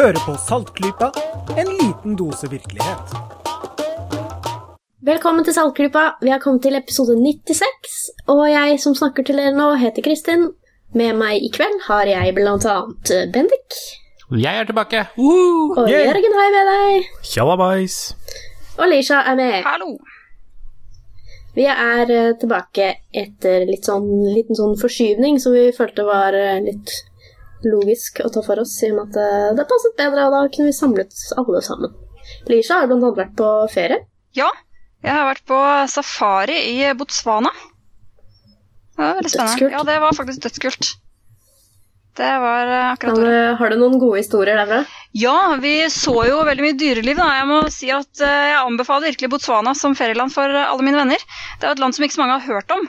Hører på Saltklypa, en liten dose virkelighet. Velkommen til Saltklypa. Vi har kommet til episode 96, og jeg som snakker til dere nå, heter Kristin. Med meg i kveld har jeg blant annet Bendik. Jeg er tilbake. Woo! Og Yeah. Jørgen har jeg med deg. Tjallabais. Og Lisha er med. Hallo. Vi er eh, tilbake etter litt sånn, liten sånn forskyvning som vi følte var eh, litt logisk å ta for oss, i og med at det passet bedre, og da kunne vi samlet alle sammen. Lisha har blant annet vært på ferie. Ja, jeg har vært på safari i Botswana. Det var veldig spennende. Dødskult. Ja, det var faktisk dødskult. Det var eh, akkurat det. har du noen gode historier derfra? Ja, vi så jo veldig mye dyreliv. Da. Jeg må si at eh, jeg anbefaler virkelig Botswana som ferieland for alle mine venner. Det er et land som ikke så mange har hørt om,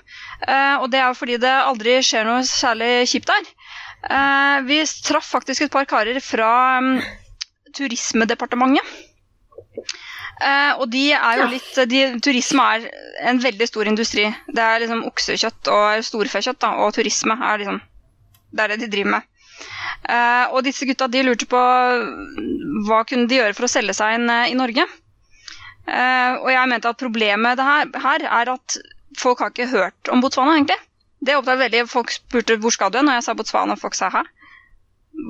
eh, og det er jo fordi det aldri skjer noe særlig kjipt der. Eh, vi traff faktisk et par karer fra mm, Turismedepartementet. Eh, og de er jo litt de, Turisme er en veldig stor industri. Det er liksom oksekjøtt og storfekjøtt, da, og turisme er liksom Det er det de driver med. Uh, og disse gutta de lurte på hva kunne de gjøre for å selge seg inn uh, i Norge. Uh, og jeg mente at problemet det her, her er at folk har ikke hørt om Botswana, egentlig. Det opptatt veldig. Folk spurte hvor skal du hen, og jeg sa Botswana, og folk sa hæ?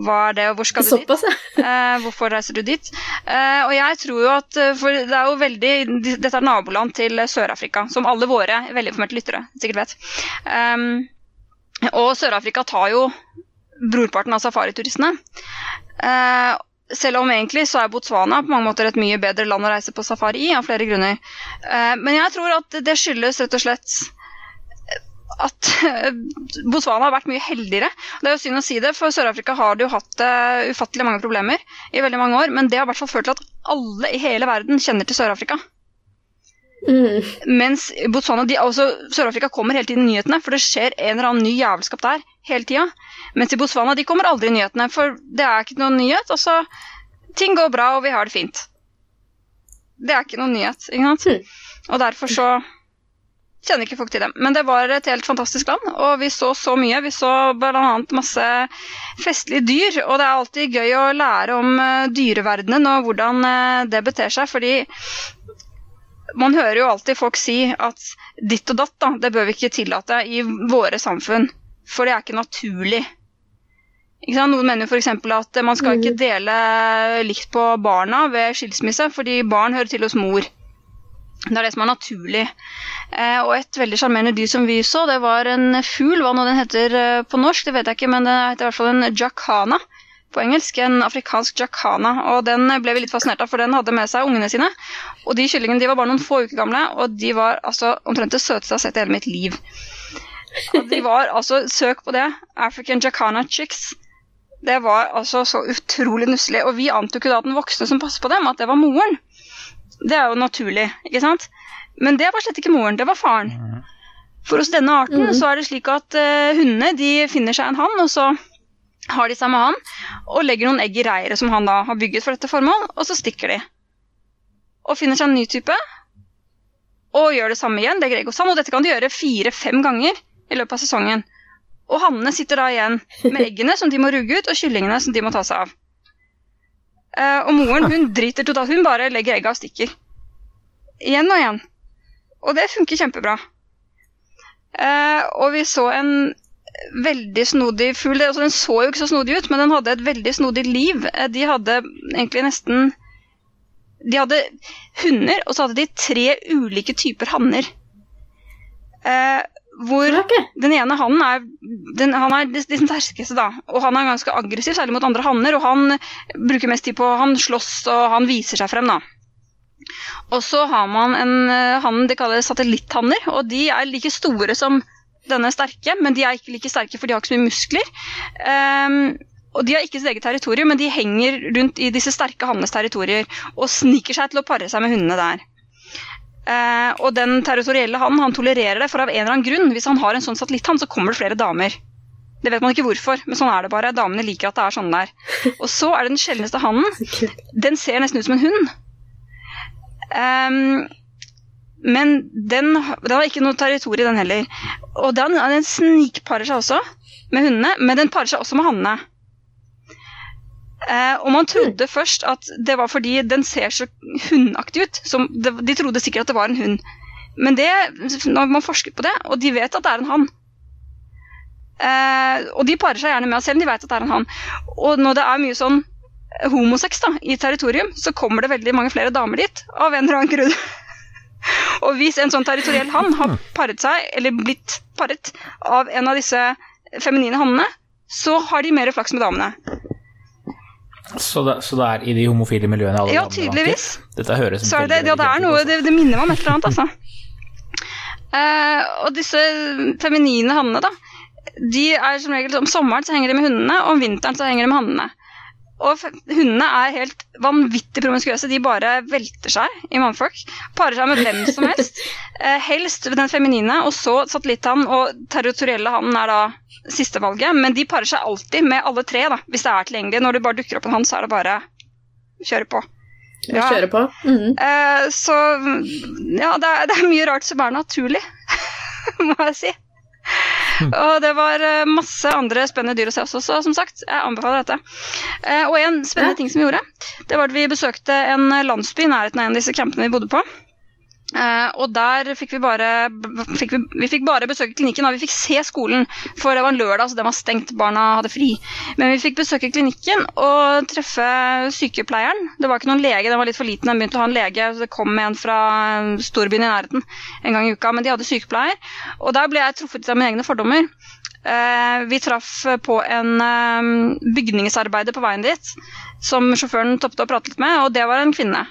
Hva er det, og hvor skal du dit? Såpass. Eh, hvorfor reiser du dit? Eh, og jeg tror jo at eh, For det er jo veldig Dette er naboland til Sør-Afrika, som alle våre velinformerte lyttere sikkert vet. Um, og Sør-Afrika tar jo brorparten av safarituristene. Eh, selv om egentlig så er Botswana på mange måter et mye bedre land å reise på safari i, av flere grunner. Eh, men jeg tror at det skyldes rett og slett at eh, Botswana har vært mye heldigere. Det er jo synd å si det, for Sør-Afrika har det jo hatt uh, ufattelig mange problemer i veldig mange år, men det har i hvert fall ført til at alle i hele verden kjenner til Sør-Afrika. Mm. Mens Botswana, de, altså, Sør-Afrika kommer hele tiden i nyhetene, for det skjer en eller annen ny jævelskap der hele tida. Mens i Botswana de kommer aldri i nyhetene, for det er ikke noen nyhet. Altså, ting går bra, og vi har det fint. Det er ikke noen nyhet, ikke sant? Mm. Og derfor så kjenner ikke folk til dem. Men det var et helt fantastisk land, og vi så så mye. Vi så bl.a. masse festlige dyr, og det er alltid gøy å lære om uh, dyreverdenen og hvordan eh, det beter seg, fordi man hører jo alltid folk si at ditt og datt, da, det bør vi ikke tillate i våre samfunn, for det er ikke naturlig. Ikke sant? Noen mener jo f.eks. at man skal ikke dele likt på barna ved skilsmisse, fordi barn hører til hos mor. Det er det som er naturlig. Eh, og et veldig sjarmerende dyr som vi så, det var en fugl. Hva nå den heter eh, på norsk, det vet jeg ikke, men den heter i hvert fall en jacana på engelsk. En afrikansk jacana. Og den ble vi litt fascinert av, for den hadde med seg ungene sine. Og de kyllingene de var bare noen få uker gamle, og de var altså omtrent det søteste jeg har sett i hele mitt liv. Og de var altså, Søk på det. African jacana chicks. Det var altså så utrolig nusselig. Og vi antok jo da at den voksne som passet på dem, at det var moren. Det er jo naturlig, ikke sant? Men det var slett ikke moren, det var faren. For hos denne arten mm. så er det slik at uh, hundene de finner seg en hann, og så har de seg med han, og legger noen egg i reiret som han da har bygget for dette formål, og så stikker de. Og finner seg en ny type, og gjør det samme igjen, legger egg hos han, og dette kan de gjøre fire-fem ganger i løpet av sesongen. Og hannene sitter da igjen med eggene som de må rugge ut, og kyllingene som de må ta seg av. Eh, og moren hun driter totalt. Hun bare legger egga og stikker. Igjen og igjen. Og det funker kjempebra. Uh, og vi så en veldig snodig fugl. Altså, den så jo ikke så snodig ut, men den hadde et veldig snodig liv. Eh, de hadde egentlig nesten De hadde hunder, og så hadde de tre ulike typer hanner. Eh, hvor den ene hannen er, den, han er de, de sterkeste, da. Og han er ganske aggressiv, særlig mot andre hanner. Og han bruker mest tid på Han slåss, og han viser seg frem, da. Og så har man en eh, hann de kaller satellitthanner, og de er like store som denne sterke, men de er ikke like sterke, for de har ikke så mye muskler. Um, og de har ikke sitt eget territorium, men de henger rundt i disse sterke hannenes territorier og sniker seg til å pare seg med hundene der. Eh, og den territorielle hannen han tolererer det, for av en eller annen grunn, hvis han har en sånn satellitthann, så kommer det flere damer. Det vet man ikke hvorfor, men sånn er det bare. Damene liker at det er sånn der. Og så er det den sjeldneste hannen. Den ser nesten ut som en hund. Um, men den, den har ikke noe territorium, den heller. Og den, den snikparer seg også med hundene, men den parer seg også med hannene. Eh, og man trodde først at det var fordi den ser så hundaktig ut. Som det, de trodde sikkert at det var en hund. Men det, når man forsker på det, og de vet at det er en hann eh, Og de parer seg gjerne med oss selv om de vet at det er en hann. Og når det er mye sånn homosex da, i territorium, så kommer det veldig mange flere damer dit. Av en eller annen grunn. og hvis en sånn territoriell hann har paret seg, eller blitt paret, av en av disse feminine hannene, så har de mer flaks med damene. Så det, så det er i de homofile miljøene alle Ja, tydeligvis. Dette høres Så det, ja, det er noe, det, det minner meg om et eller annet, altså. Uh, og disse feminine hannene, da, de er som regel om sommeren så henger de med hundene, og om vinteren så henger de med hannene. Og hundene er helt vanvittig promiskuøse. De bare velter seg i mannfolk. Parer seg med hvem som helst. Eh, helst den feminine, og så satellitthannen og territorielle hannen er da sistevalget. Men de parer seg alltid med alle tre, da, hvis det er tilgjengelig. Når det bare dukker opp en hann, så er det bare kjøre på. Ja. Kjøre på. Mhm. Eh, så ja, det er, det er mye rart som er naturlig, må jeg si. Og det var eh, masse andre spennende dyr å se også, så som sagt, jeg anbefaler dette. Eh, og en spennende ting som vi gjorde, det var at vi besøkte en landsby i nærheten av en av disse campene vi bodde på. Eh, og der fikk vi bare fikk vi, vi fikk bare besøke klinikken, og vi fikk se skolen. For det var en lørdag, så den var stengt, barna hadde fri. Men vi fikk besøke klinikken og treffe sykepleieren. Det var ikke noen lege, den var litt for liten, den begynte å ha en lege. Så det kom en fra storbyen i nærheten en gang i uka, men de hadde sykepleier. Og der ble jeg truffet av mine egne fordommer. Uh, vi traff på en uh, bygningsarbeider på veien dit, som sjåføren toppet å prate litt med, og det var en kvinne.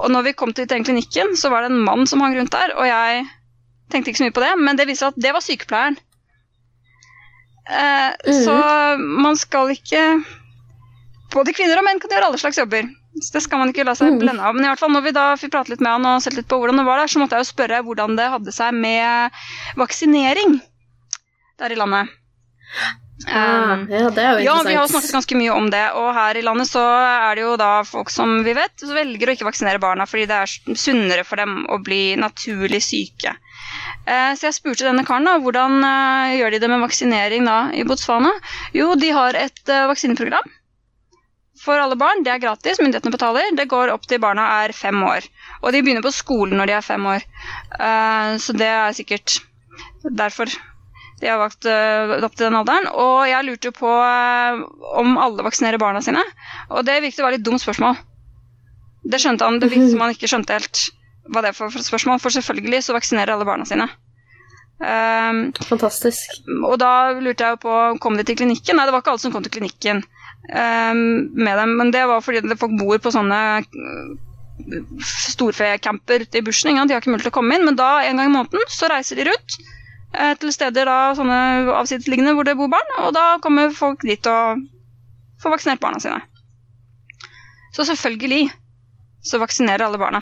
Og når vi kom til den klinikken, så var det en mann som hang rundt der, og jeg tenkte ikke så mye på det, men det viser at det var sykepleieren. Eh, Så man skal ikke Både kvinner og menn kan gjøre alle slags jobber. Så det skal man ikke la seg Mhm. blende av. Men i hvert fall når vi da fikk prate litt med han og sett litt på hvordan det var der, så måtte jeg jo spørre hvordan det hadde seg med vaksinering der i landet. Ah, Um, ja, det er jo ja, vi har snakket ganske mye om det, og her i landet så er det jo da folk som vi vet, som velger å ikke vaksinere barna fordi det er sunnere for dem å bli naturlig syke. Eh, Så jeg spurte denne karen da, hvordan eh, gjør de det med vaksinering da i Botswana. Jo, de har et eh, vaksineprogram for alle barn. Det er gratis, myndighetene betaler. Det går opp til barna er fem år. Og de begynner på skolen når de er fem år. Eh, Så det er sikkert derfor de har valgt øh, opp til den alderen. Og jeg lurte på øh, om alle vaksinerer barna sine. Og det virket å være litt dumt spørsmål. Det skjønte han, det virket som han ikke skjønte helt hva det er for spørsmål. For selvfølgelig så vaksinerer alle barna sine. Um, Fantastisk. og da lurte jeg jo på kom de til klinikken. Nei, det var ikke alle som kom til klinikken um, med dem. Men det var fordi folk bor på sånne øh, storfecamper ute i bushen. De har ikke mulighet til å komme inn, men da en gang i måneden så reiser de rundt eh, til steder da, sånne avsidesliggende hvor det bor barn, og da kommer folk dit og får vaksinert barna sine. Så selvfølgelig så vaksinerer alle barna.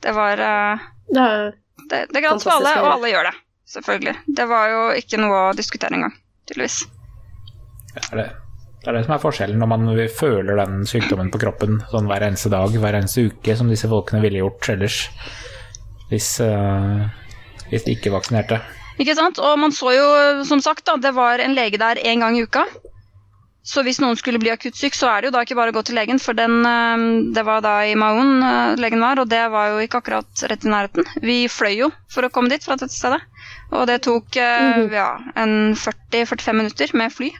Det var eh, Det er det, det er gratis for alle, og alle gjør det. Selvfølgelig. Det var jo ikke noe å diskutere engang, tydeligvis. Det er det. det er det som er forskjellen når man føler den sykdommen på kroppen sånn hver eneste dag, hver eneste uke, som disse folkene ville gjort ellers. Hvis, uh, hvis de ikke vaksinerte. Ikke sant? Og man så jo, som sagt, da, det var en lege der én gang i uka. Så hvis noen skulle bli akutt syk, så er det jo da ikke bare å gå til legen, for den, eh, det var da i Maun eh, legen var, og det var jo ikke akkurat rett i nærheten. Vi fløy jo for å komme dit fra dette stedet, og det tok eh, Mhm. ja, en 40-45 minutter med fly.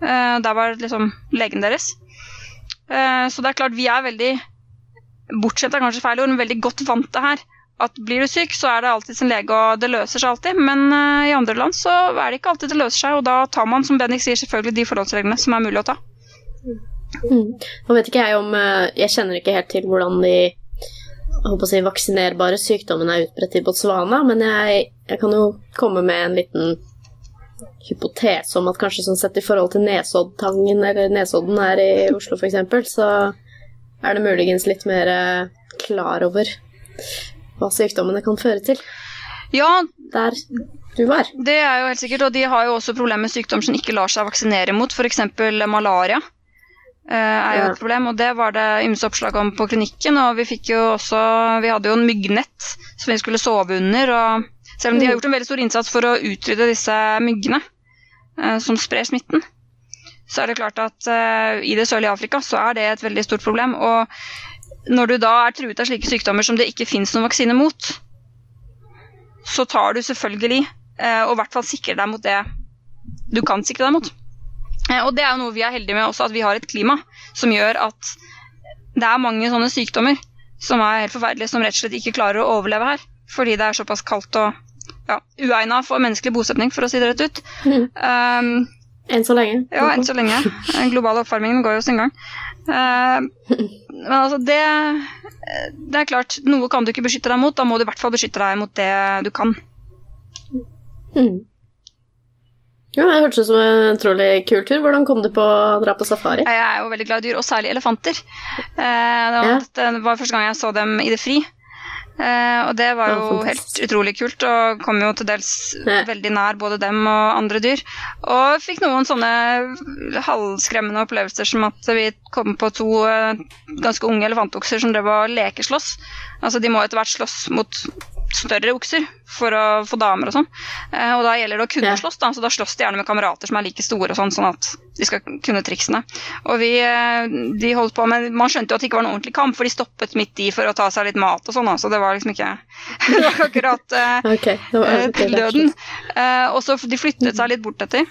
Der var liksom legen deres. Så det er klart, vi er veldig, bortsett er kanskje feil ord, men veldig godt vant til her at blir du syk, så er det alltid sin lege, og det løser seg alltid. Men eh, i andre land så er det ikke alltid det løser seg, og da tar man, som Bendik sier, selvfølgelig de forholdsreglene som er mulig å ta. Mm. Nå vet ikke jeg om eh, Jeg kjenner ikke helt til hvordan de si, vaksinerbare sykdommene er utbredt i Botswana, men jeg, jeg kan jo komme med en liten hypotese om at kanskje sånn sett i forhold til Nesoddtangen eller Nesodden her i Oslo f.eks., så er det muligens litt mer eh, klar over hva sykdommene kan føre til Ja, der du var. det er jo helt sikkert, og de har jo også problemer med sykdom som ikke lar seg vaksinere mot, f.eks. malaria. eh, er jo Ja. et problem, og Det var det ymse oppslag om på klinikken. og Vi fikk jo også, vi hadde jo en myggnett som vi skulle sove under. og Selv om de har gjort en veldig stor innsats for å utrydde disse myggene eh, som sprer smitten, så er det klart at eh, i det sørlige Afrika så er det et veldig stort problem. Og når du da er truet av slike sykdommer som det ikke fins noen vaksine mot, så tar du selvfølgelig eh, og i hvert fall sikrer deg mot det du kan sikre deg mot. Eh, og det er jo noe vi er heldige med også, at vi har et klima som gjør at det er mange sånne sykdommer som er helt forferdelige, som rett og slett ikke klarer å overleve her. Fordi det er såpass kaldt og ja, uegna for menneskelig bosetning, for å si det rett ut. Mm. Um, Enn så lenge. ja, enn så lenge. Den globale oppvarmingen går jo sin gang. Uh, men altså, det Det er klart, noe kan du ikke beskytte deg mot. Da må du i hvert fall beskytte deg mot det du kan. Mm. Ja, det hørtes ut som en utrolig kul tur. Hvordan kom du på å dra på safari? Jeg er jo veldig glad i dyr, og særlig elefanter. Uh, det, var, Ja. det var første gang jeg så dem i det fri. Eh, og det var Ja, jo helt utrolig kult, og kom jo til dels Ja. veldig nær både dem og andre dyr. Og fikk noen sånne halvskremmende opplevelser som at vi kom på to eh, ganske unge elefantokser som drev og lekeslåss. Altså de må etter hvert slåss mot større okser for å få damer og sånn. Eh, og da gjelder det å kunne Ja. slåss, da. Så da slåss de gjerne med kamerater som er like store og sånn, sånn at de skal kunne triksene. Og vi eh, de holdt på, men man skjønte jo at det ikke var noen ordentlig kamp, for de stoppet midt i for å ta seg litt mat og sånn, så det var liksom ikke Det var akkurat uh, okay. det var til døden. Uh, og så de flyttet seg litt bort etter.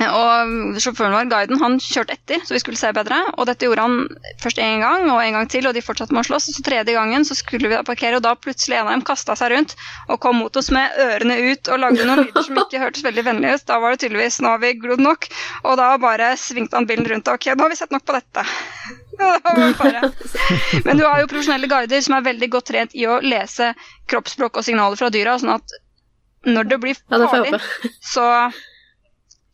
Og sjåføren vår, guiden, han kjørte etter, så vi skulle se bedre. Og dette gjorde han først én gang og en gang til, og de fortsatte med å slåss. Så tredje gangen så skulle vi da parkere, og da plutselig en av dem kasta seg rundt og kom mot oss med ørene ut og lagde noen lyder som ikke hørtes veldig vennlige ut. Da var det tydeligvis 'nå har vi glodd nok', og da bare svingte han bilen rundt og 'ok, nå har vi sett nok på dette'. Men du har jo profesjonelle guider som er veldig godt trent i å lese kroppsspråk og signaler fra dyra, sånn at når det blir Ja, det farlig, så,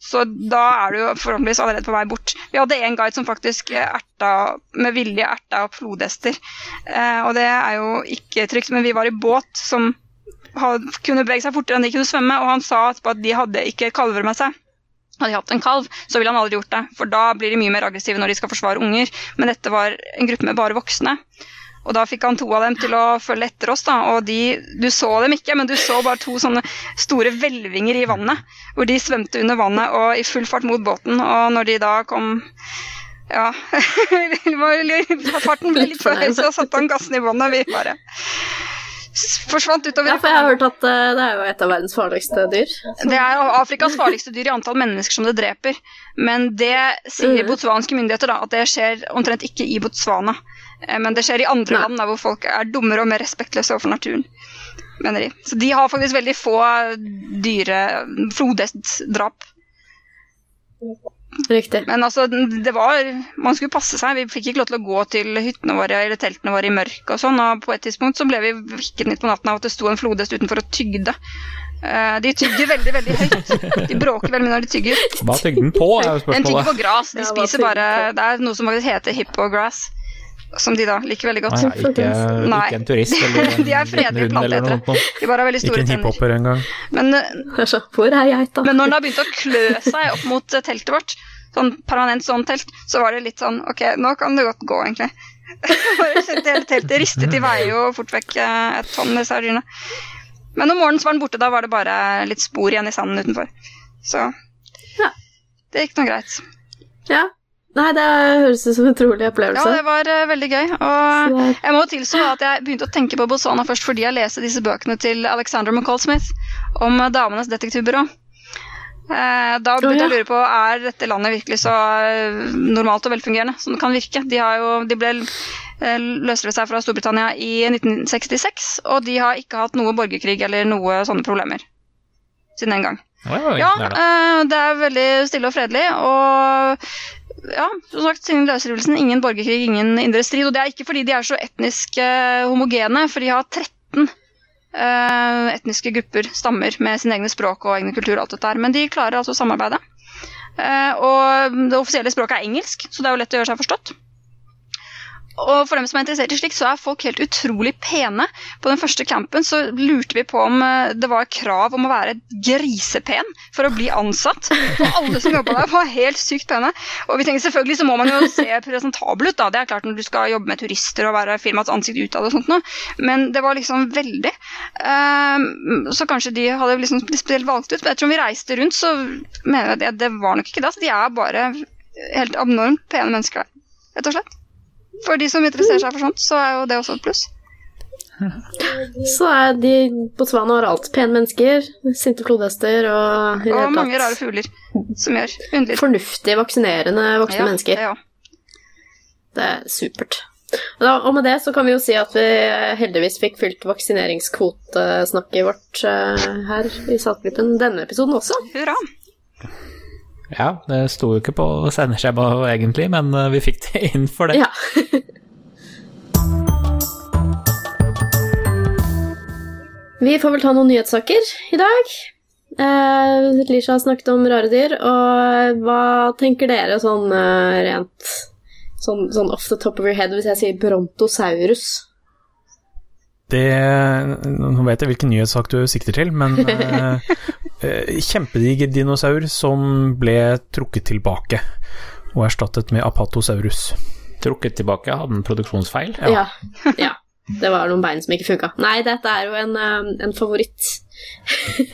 så da er du forhåpentligvis allerede på vei bort. Vi hadde en guide som faktisk eh, erta, med vilje erta opp flodhester. Eh, og det er jo ikke trygt, men vi var i båt som had- kunne bevege seg fortere enn de kunne svømme, og han sa at de hadde ikke kalver med seg. Hadde de hatt en kalv, så ville han aldri gjort det, for da blir de mye mer aggressive når de skal forsvare unger. Men dette var en gruppe med bare voksne. Og da fikk han to av dem til å følge etter oss, da, og de Du så dem ikke, men du så bare to sånne store hvelvinger i vannet, hvor de svømte under vannet og i full fart mot båten, og når de da kom ja, det var litt- farten ble litt for høy, så satte han gassen i vannet, og vi bare forsvant utover. Ja, for jeg har hørt at eh, det er jo et av verdens farligste dyr. Det er Afrikas farligste dyr i antall mennesker som det dreper. Men det sier mm. botswanske myndigheter, da, at det skjer omtrent ikke i Botswana. Eh, Men det skjer i andre Nei. land hvor folk er dummere og mer respektløse overfor naturen. Mener de. Så de har faktisk veldig få dyre flodhestdrap. Riktig. Men altså, det var Man skulle passe seg. Vi fikk ikke lov til å gå til hyttene våre eller teltene våre i mørket og sånn. Og på et tidspunkt så ble vi vekket midt på natten av at det sto en flodhest utenfor og tygde. Eh, De tygger veldig, veldig høyt. De bråker veldig mye når de tygger. Hva tygger den på, er jo Den tygger på spørsmålet. gras. De Ja, spiser bare Det er noe som faktisk heter hippograss. Som de da liker veldig godt. Nei, ja, ikke, Nei. ikke en turist eller en De er fredelige hund eller noe planteetere. sånt. De bare har veldig Ikke store en hiphoper engang. Men, eh, men når den har begynt å klø seg opp mot eh, teltet vårt, sånn permanent sånn telt, så var det litt sånn Ok, nå kan det godt gå, egentlig. Bare kjente hele teltet ristet i vei og fort vekk eh, et tonn med disse dyrene. Men om morgenen så var den borte. Da var det bare litt spor igjen i sanden utenfor. Så Ja. det gikk nå greit. Ja. Nei, det høres ut som en utrolig opplevelse. Ja, det var uh, veldig gøy. Og jeg må tilstå at jeg begynte å tenke på Botswana først fordi jeg leste disse bøkene til Alexander McCall Smith om eh, damenes detektivbyrå. Eh, Da begynte jeg å lure på er dette landet virkelig så normalt og velfungerende som det kan virke. De, har jo, de ble løsrevet seg fra Storbritannia i 1966, og de har ikke hatt noe borgerkrig eller noe sånne problemer siden den gang. Ja, ja, Ja, det er veldig stille og fredelig. Og ja, som sagt, siden løsrivelsen, ingen borgerkrig, ingen indre strid. Og det er ikke fordi de er så etnisk eh, homogene, for de har 13 eh, etniske grupper, stammer, med sine egne språk og egne kultur og alt dette her. Men de klarer altså å samarbeide. Eh, og det offisielle språket er engelsk, så det er jo lett å gjøre seg forstått. Og for dem som er interessert i slikt, så er folk helt utrolig pene. På den første campen så lurte vi på om eh, det var krav om å være grisepen for å bli ansatt. Og alle som jobba der, var helt sykt pene. Og vi tenker selvfølgelig så må man jo se presentabel ut, da. Det er klart når du skal jobbe med turister og være firmaets ansikt utad og sånt noe. Men det var liksom veldig. Ehm, så kanskje de hadde liksom spesielt valgt ut. Men ettersom vi reiste rundt, så mener jeg at det, var nok ikke det. Så de er bare helt abnormt pene mennesker der, rett og slett. For de som interesserer seg for sånt, så er jo det også et pluss. Så er de Botswana har alt. Pene mennesker, sinte flodhester og Og hele mange rare fugler som gjør underlig. fornuftige, vaksinerende voksne Ja, mennesker. Ja. Det er supert. Da, og med det så kan vi jo si at vi heldigvis fikk fylt vaksineringskvotesnakket vårt eh, her i Saltgruppen denne episoden også. Hurra. Ja, det sto jo ikke på sendeskjema egentlig, men eh, vi fikk det inn for det. Ja. vi får vel ta noen nyhetssaker i dag. Eh, Lisha har snakket om rare dyr, og hva tenker dere sånn eh, rent sånn, sånn off the top of your head hvis jeg sier brontosaurus? Det Nå vet jeg hvilken nyhetssak du sikter til, men eh, eh, Kjempediger dinosaur som ble trukket tilbake og erstattet med apatosaurus. Trukket tilbake, hadde en produksjonsfeil. Ja. ja. Det var noen bein som ikke funka. Nei, dette er jo en, eh, en favoritt.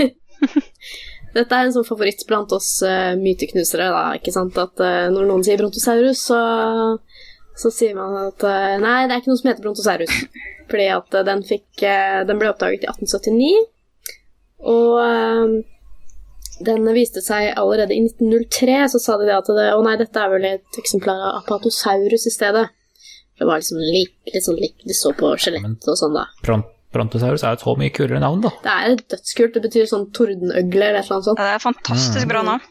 dette er en sånn favoritt blant oss uh, myteknusere, da, ikke sant. At eh, når noen sier brontosaurus, så, så sier man at eh, nei, det er ikke noe som heter brontosaurus. Fordi at eh, den fikk eh, Den ble oppdaget i 1879, og den viste seg allerede i 1903, så sa de det at det, å nei, dette er vel et eksemplar av apatosaurus i stedet. Det var liksom lik, litt sånn lik de så på skjelettet og sånn, da. Bron Brontosaurus er jo så mye kulere navn, da. Det er dødskult, det betyr sånn tordenøgle eller et eller annet sånt. Ja, det er fantastisk bra navn.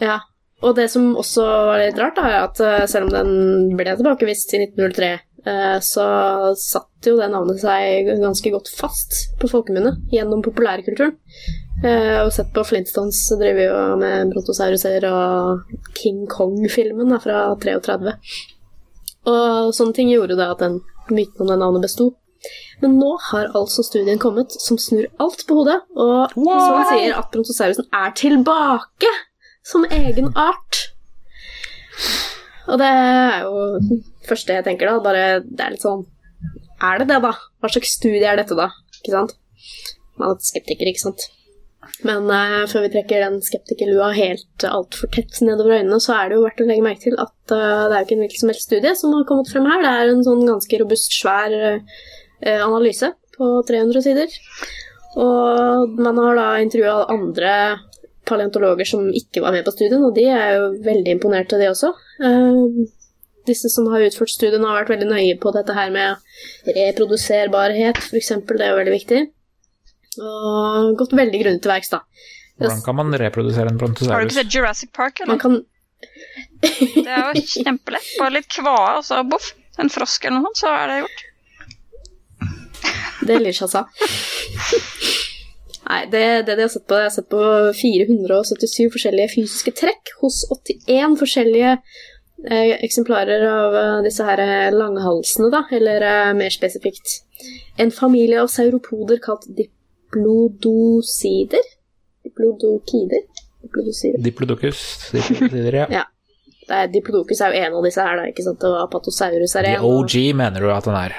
Ja. Og det som også var litt rart, da, er at eh, selv om den ble tilbakevist i 1903, eh, så satt jo det navnet seg ganske godt fast på folkemunne gjennom populærkulturen. Eh, Og sett på Flintstones driver jo med brontosauruser og King Kong-filmen fra 33. Og sånne ting gjorde det at den myten om det navnet besto. Men nå har altså studien kommet som snur alt på hodet, og som sier at brontosaurusen er tilbake som egen art. Og det er jo første jeg tenker da, bare det er litt sånn Er det det, da? Hva slags studie er dette, da? Ikke sant? Man er skeptiker, ikke sant? Men uh, før vi trekker den skeptikerlua helt uh, altfor tett nedover øynene, så er det jo verdt å legge merke til at uh, det er jo ikke en hvilken som helst studie som har kommet frem her. Det er en sånn ganske robust, svær eh, analyse på 300 sider. Og man har da intervjua andre paleontologer som ikke var med på studien, og de er jo veldig imponerte, det også. Eh, disse som har utført studien, har vært veldig nøye på dette her med reproduserbarhet, f.eks. Det er jo veldig viktig. Og gått veldig grundig til verks, da. Hvordan kan man reprodusere en Har du ikke sett Jurassic Park? Man kan Det er jo kjempelett. Bare litt kvae, og så boff. En frosk eller noe sånt, så er det gjort. Det Lisha sa. Nei, det, det de har sett på, jeg har sett på 477 forskjellige fysiske trekk hos 81 forskjellige eh, eksemplarer av eh, disse her eh, langhalsene, da, eller eh, mer spesifikt en familie av sauropoder kalt diplodosider. Diplodokider? Diplodokus. Diplodocus. Diplodocus, ja. Ja. Det er, Diplodocus er jo en av disse her, da, ikke sant, og Apatosaurus er en. The og- OG mener du at den er.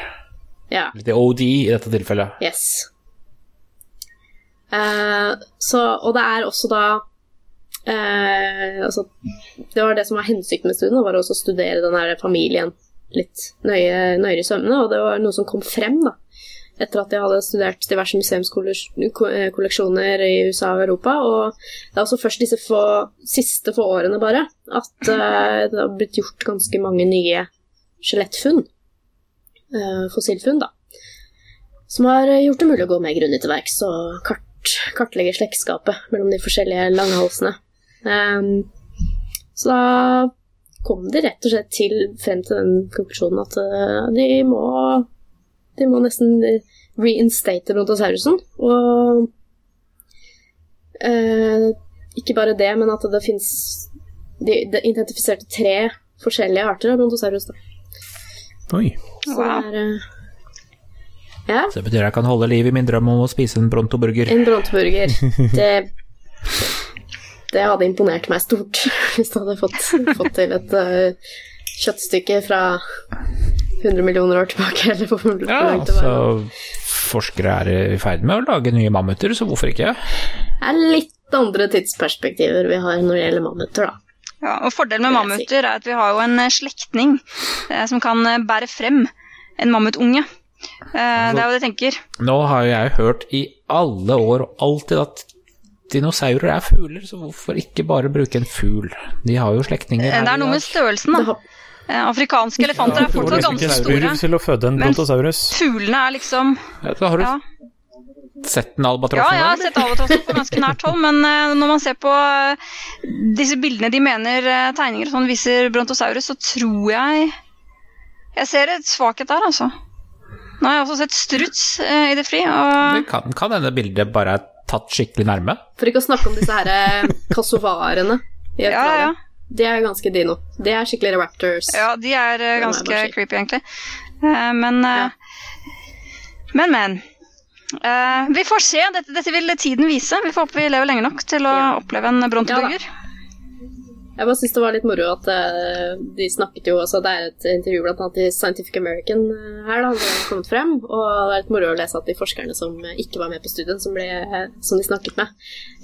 Ja. The OD i dette tilfellet. Yes. Eh, så, og det er også da eh, altså, Det var det som var hensikten med studien, var også å studere den her familien litt nøye, nøyere i sømmene, og det var noe som kom frem da, etter at jeg hadde studert diverse museumskolleksjoner i USA og Europa. Og det er også først disse få, siste få årene bare at eh, det har blitt gjort ganske mange nye skjelettfunn. eh, fossilfunn, da som har gjort det mulig å gå mer grundig til verks og kart, kartlegge slektskapet mellom de forskjellige langhalsene. Um, så da kom de rett og slett til, frem til den konklusjonen at uh, de må de må nesten reinstate brontosaurusen. Og uh, ikke bare det, men at det fins de, de identifiserte tre forskjellige arter av brontosaurus. Da. Oi. Så det er eh, Ja. Så det betyr jeg kan holde liv i min drøm om å spise en brontoburger. En bronteburger. Det, det hadde imponert meg stort hvis du hadde fått, fått til et uh, kjøttstykke fra 100 millioner år tilbake. Eller hvor hvor Ja, langt det var. altså Forskere er i ferd med å lage nye mammuter, så hvorfor ikke? Det er litt andre tidsperspektiver vi har når det gjelder mammuter, da. Ja, og Fordelen med mammuter er at vi har jo en eh, slektning eh, som kan eh, bære frem en mammutunge. Eh, det er jo det jeg tenker. Nå har jo jeg hørt i alle år og alltid at dinosaurer er fugler, så hvorfor ikke bare bruke en fugl? De har jo slektninger Eh, Det er noe med størrelsen, da. Eh, Afrikanske elefanter er fortsatt ganske store. til å føde en Men- Fuglene er liksom Ja, så har du Ja, sett en ja jeg har sett albatrossen på ganske nært hold, men når man ser på disse bildene de mener tegninger og sånn viser brontosaurus, så tror jeg Jeg ser et svakhet der, altså. Nå har jeg også sett struts eh, i det fri, og Det kan, kan hende bildet bare er tatt skikkelig nærme. for ikke å snakke om disse her eh, kassovarene i ja, ja, ja. De er ganske dino. De er skikkelig raptors. Ja, de er jeg ganske er creepy, egentlig. Uh, men eh, Men, men. Eh, vi får se. Dette, dette vil tiden vise. Vi får håpe vi lever lenge nok til å Ja. oppleve en brontobugger. Jeg bare syns det var litt moro at uh, de snakket jo også Det er et intervju blant annet i Scientific American uh, her, da, det har kommet frem. Og det er litt moro å lese at de forskerne som eh, ikke var med på studien, som, ble, som de snakket med,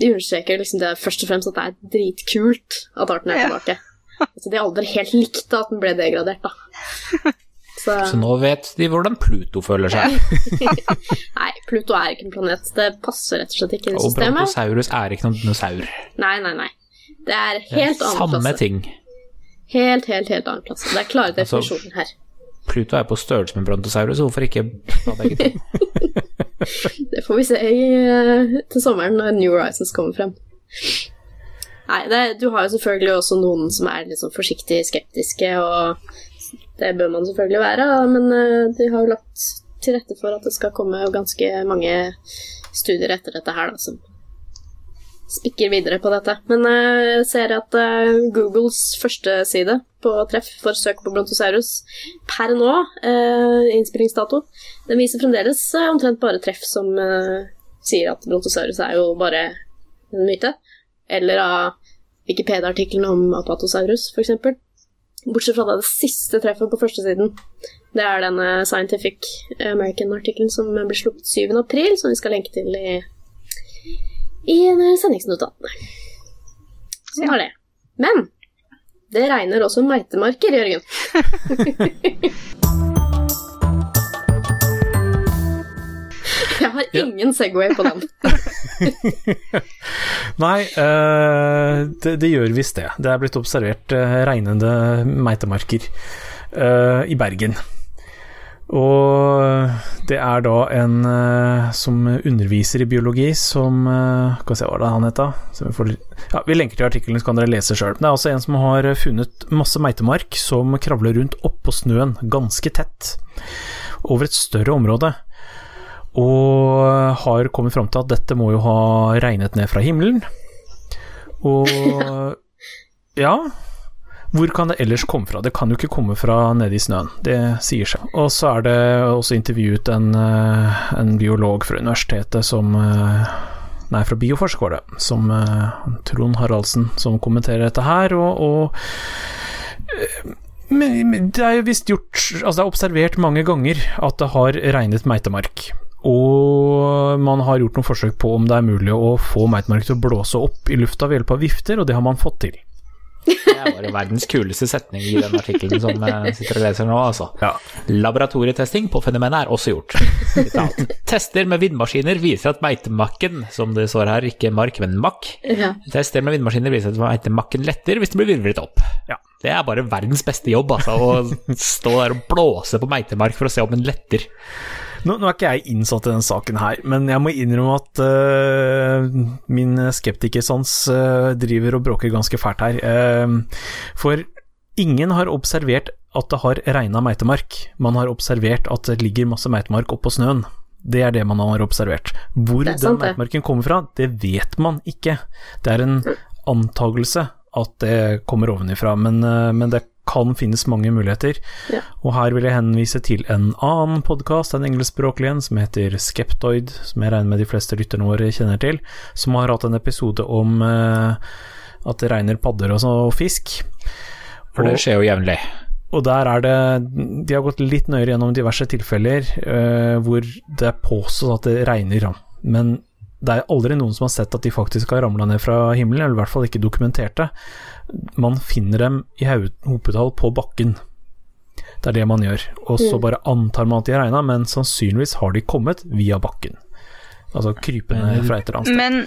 de understreker liksom det først og fremst at det er dritkult at arten er Ja. tilbake. Altså, de aldri helt likte at den ble degradert, da. Så, Så nå vet de hvordan Pluto føler seg. nei, Pluto er ikke en planet. Det passer rett og slett ikke i systemet. Og. Brontosaurus er ikke noen dinosaur. Nei, nei, nei. Det er Det er helt annen samme ting. Helt, helt, helt annen klasse. Det er klare definisjonen definisjoner her. Pluto er på størrelse med Brontosaurus, hvorfor ikke ta begge to? Det får vi se i, eh, til sommeren når New Horizons kommer frem. Nei, det, du har jo selvfølgelig også noen som er litt sånn forsiktig skeptiske, og det bør man selvfølgelig være, men eh, de har jo lagt til rette for at det skal komme ganske mange studier etter dette her, da, som spikker videre på dette. Men jeg ser at eh, Googles første side på treff for søk på Brontosaurus per nå, eh, innspillingsdato, den viser fremdeles eh, omtrent bare treff som sier at Brontosaurus er jo bare en myte. Eller av Wikipedia-artikkelen om Apatosaurus, f.eks. Bortsett fra det, siste treffet på førstesiden. Det er den eh, Scientific American-artikkelen som blir sluppet 7. april, som vi skal lenke til i, i eh, sendingsnotatene. Sånn er det. Men det regner også meitemarker, Jørgen. Jeg har ingen Segway på den. Nei, eh, det, det gjør visst det. Det er blitt observert eh, regnende meitemarker eh, i Bergen. Og det er da en eh, som underviser i biologi, som Hva Skal vi hva det han får, ja, vi lenker til artikkelen, så kan dere lese sjøl. Det er altså en som har funnet masse meitemark som kravler rundt oppå snøen, ganske tett, over et større område. Og har kommet fram til at dette må jo ha regnet ned fra himmelen. Og ja Hvor kan det ellers komme fra? Det kan jo ikke komme fra nede i snøen, det sier seg. Og så er det også intervjuet en, eh, en biolog fra universitetet som eh, Nei, fra Bioforsk var det, som eh, Trond Haraldsen, som kommenterer dette her, og, og men det er jo visst gjort Altså, det er observert mange ganger at det har regnet meitemark. Og man har gjort noen forsøk på om det er mulig å få meitemark til å blåse opp i lufta ved hjelp av vifter, og det har man fått til. Det er bare verdens kuleste setning i den artikkelen som jeg sitter og leser nå, altså. Ja. Laboratorietesting på fenomenet er også gjort. Tester med vindmaskiner viser at meitemakken, som det står her, ikke mark, men makk, Ja. Tester med vindmaskiner viser at meitemakken letter hvis den blir virvlet opp. Ja. Det er bare verdens beste jobb, altså, å stå der og blåse på meitemark for å se om den letter. Nå, nå er ikke jeg innsatt i den saken her, men jeg må innrømme at uh, min skeptikersans uh, driver og bråker ganske fælt her. Uh, for ingen har observert at det har regna meitemark. Man har observert at det ligger masse meitemark oppå snøen. Det er det man har observert. Hvor er den sant, meitemarken kommer fra, det vet man ikke. Det er en antagelse at det kommer ovenifra, men, men det kan finnes mange muligheter. Ja. Og her vil jeg henvise til en annen podkast, en engelskspråklig en, som heter Skeptoid, som jeg regner med de fleste lytterne våre kjenner til, som har hatt en episode om eh, at det regner padder og, så, og fisk. For det skjer jo jevnlig. Og der er det De har gått litt nøyere gjennom diverse tilfeller eh, hvor det er påstått at det regner, men det er aldri noen som har sett at de faktisk har ramla ned fra himmelen, eller i hvert fall ikke dokumentert det. Man finner dem i hopetall på bakken. Det er det man gjør. Og så bare antar man at de har regna, men sannsynligvis har de kommet via bakken. Altså krypende fra et eller annet sted. Men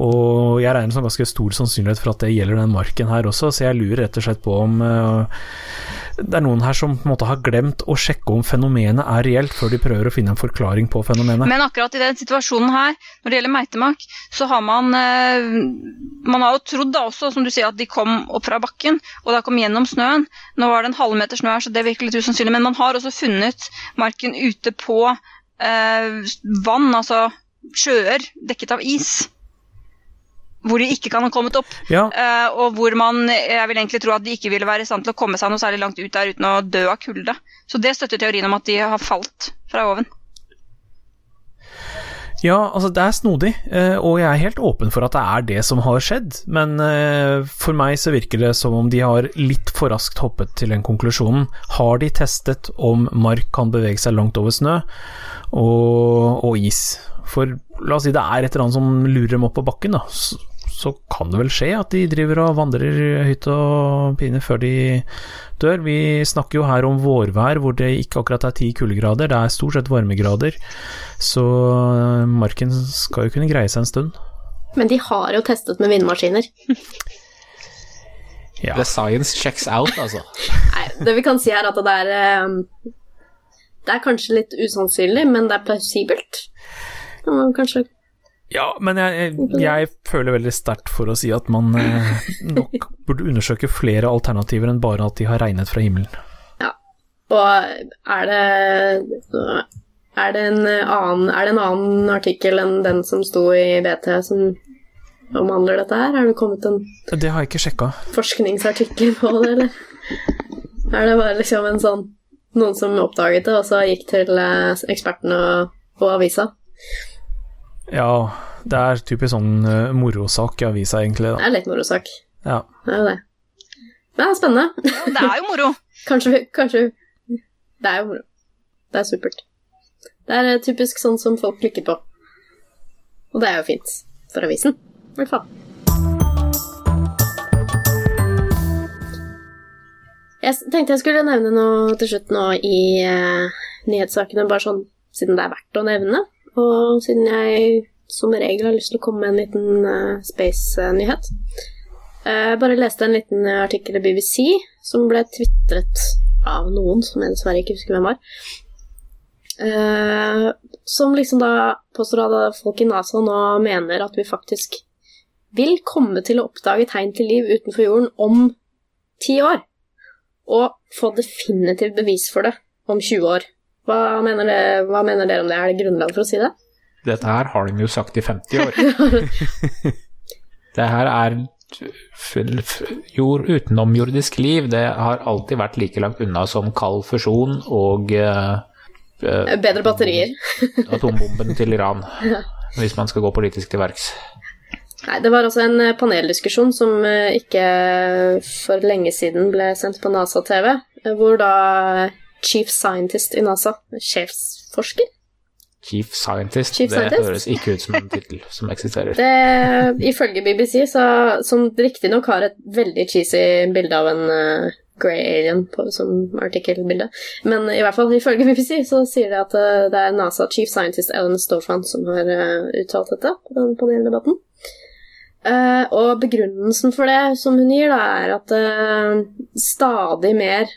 Og jeg regner som ganske stor sannsynlighet for at det gjelder den marken her også, så jeg lurer rett og slett på om eh, det er noen her som på en måte har glemt å sjekke om fenomenet er reelt, før de prøver å finne en forklaring på fenomenet. Men akkurat i den situasjonen her, når det gjelder meitemark, så har man eh, Man har jo trodd da også, som du sier, at de kom opp fra bakken, og da kom gjennom snøen. Nå var det en halvmeter snø her, så det virker litt usannsynlig. Men man har også funnet marken ute på eh, vann, altså sjøer dekket av is. Hvor de ikke kan ha kommet opp. ja, Uh, og hvor man jeg vil egentlig tro at de ikke ville være i stand til å komme seg noe særlig langt ut der uten å dø av kulde. Så det støtter teorien om at de har falt fra oven. Ja, altså det er snodig, eh, og jeg er helt åpen for at det er det som har skjedd, men eh, for meg så virker det som om de har litt for raskt hoppet til den konklusjonen. Har de testet om mark kan bevege seg langt over snø og, og is? For la oss si det er et eller annet som lurer dem opp på bakken, da. Så, kan det vel skje at de driver og vandrer hytt og pine før de dør. Vi snakker jo her om vårvær hvor det ikke akkurat er ti kuldegrader, det er stort sett varmegrader. Så øh, marken skal jo kunne greie seg en stund. Men de har jo testet med vindmaskiner. Ja. The science checks out, altså. Nei, det vi kan si er at det er eh, Det er kanskje litt usannsynlig, men det er plausibelt. Kanskje Ja, men jeg, jeg, jeg føler veldig sterkt for å si at man eh, nok burde undersøke flere alternativer enn bare at de har regnet fra himmelen. Ja, Og er det er det, en annen, er det en annen artikkel enn den som sto i BT som omhandler dette her? Er det kommet en Det har jeg ikke sjekka. forskningsartikkel på det, eller? Er det bare liksom en sånn Noen som oppdaget det, og så gikk til eh, ekspertene og, og avisa? Ja, det er typisk sånn uh, morosak i avisa, egentlig. Det er litt morosak. Ja. Det er det. Det er spennende. Ja, det er jo moro. Kanskje, kanskje Det er jo moro. Det er supert. Det er eh, typisk sånn som folk klikker på. Og det er jo fint. For avisen, i hvert fall. Jeg tenkte jeg skulle nevne noe til slutt nå i uh, nyhetssakene, bare sånn siden det er verdt å nevne. Og siden jeg som regel har lyst til å komme med en liten uh, space-nyhet. Jeg bare leste en liten eh, artikkel i BBC som ble tvitret av noen som jeg dessverre ikke husker hvem var. Uh, som liksom da påstår at folk i NASA nå mener at vi faktisk vil komme til å oppdage tegn til liv utenfor jorden om ti år. Og få definitivt bevis for det om 20 år. Hva mener, det, hva mener dere om det? Er det grunnlag for å si det? Dette her har de jo sagt i 50 år. det her er jord utenomjordisk liv. Det har alltid vært like langt unna som kald fusjon og eh, Bedre batterier. atombomben til Iran. Hvis man skal gå politisk til verks. Nei, det var altså en eh, paneldiskusjon som ikke for lenge siden ble sendt på NASA-TV, hvor da chief scientist i NASA, sjefsforsker Chief Scientist. Chief det høres ikke ut som en tittel som eksisterer. Det, ifølge BBC, så, som riktignok har et veldig cheesy bilde av en uh, grey alien på, som artikkelbilde, men i hvert fall ifølge BBC så sier det at uh, det er NASA chief scientist Ellen Stofan som har uh, uttalt dette på den paneldebatten. Uh, og begrunnelsen for det som hun gir, da, er at uh, stadig mer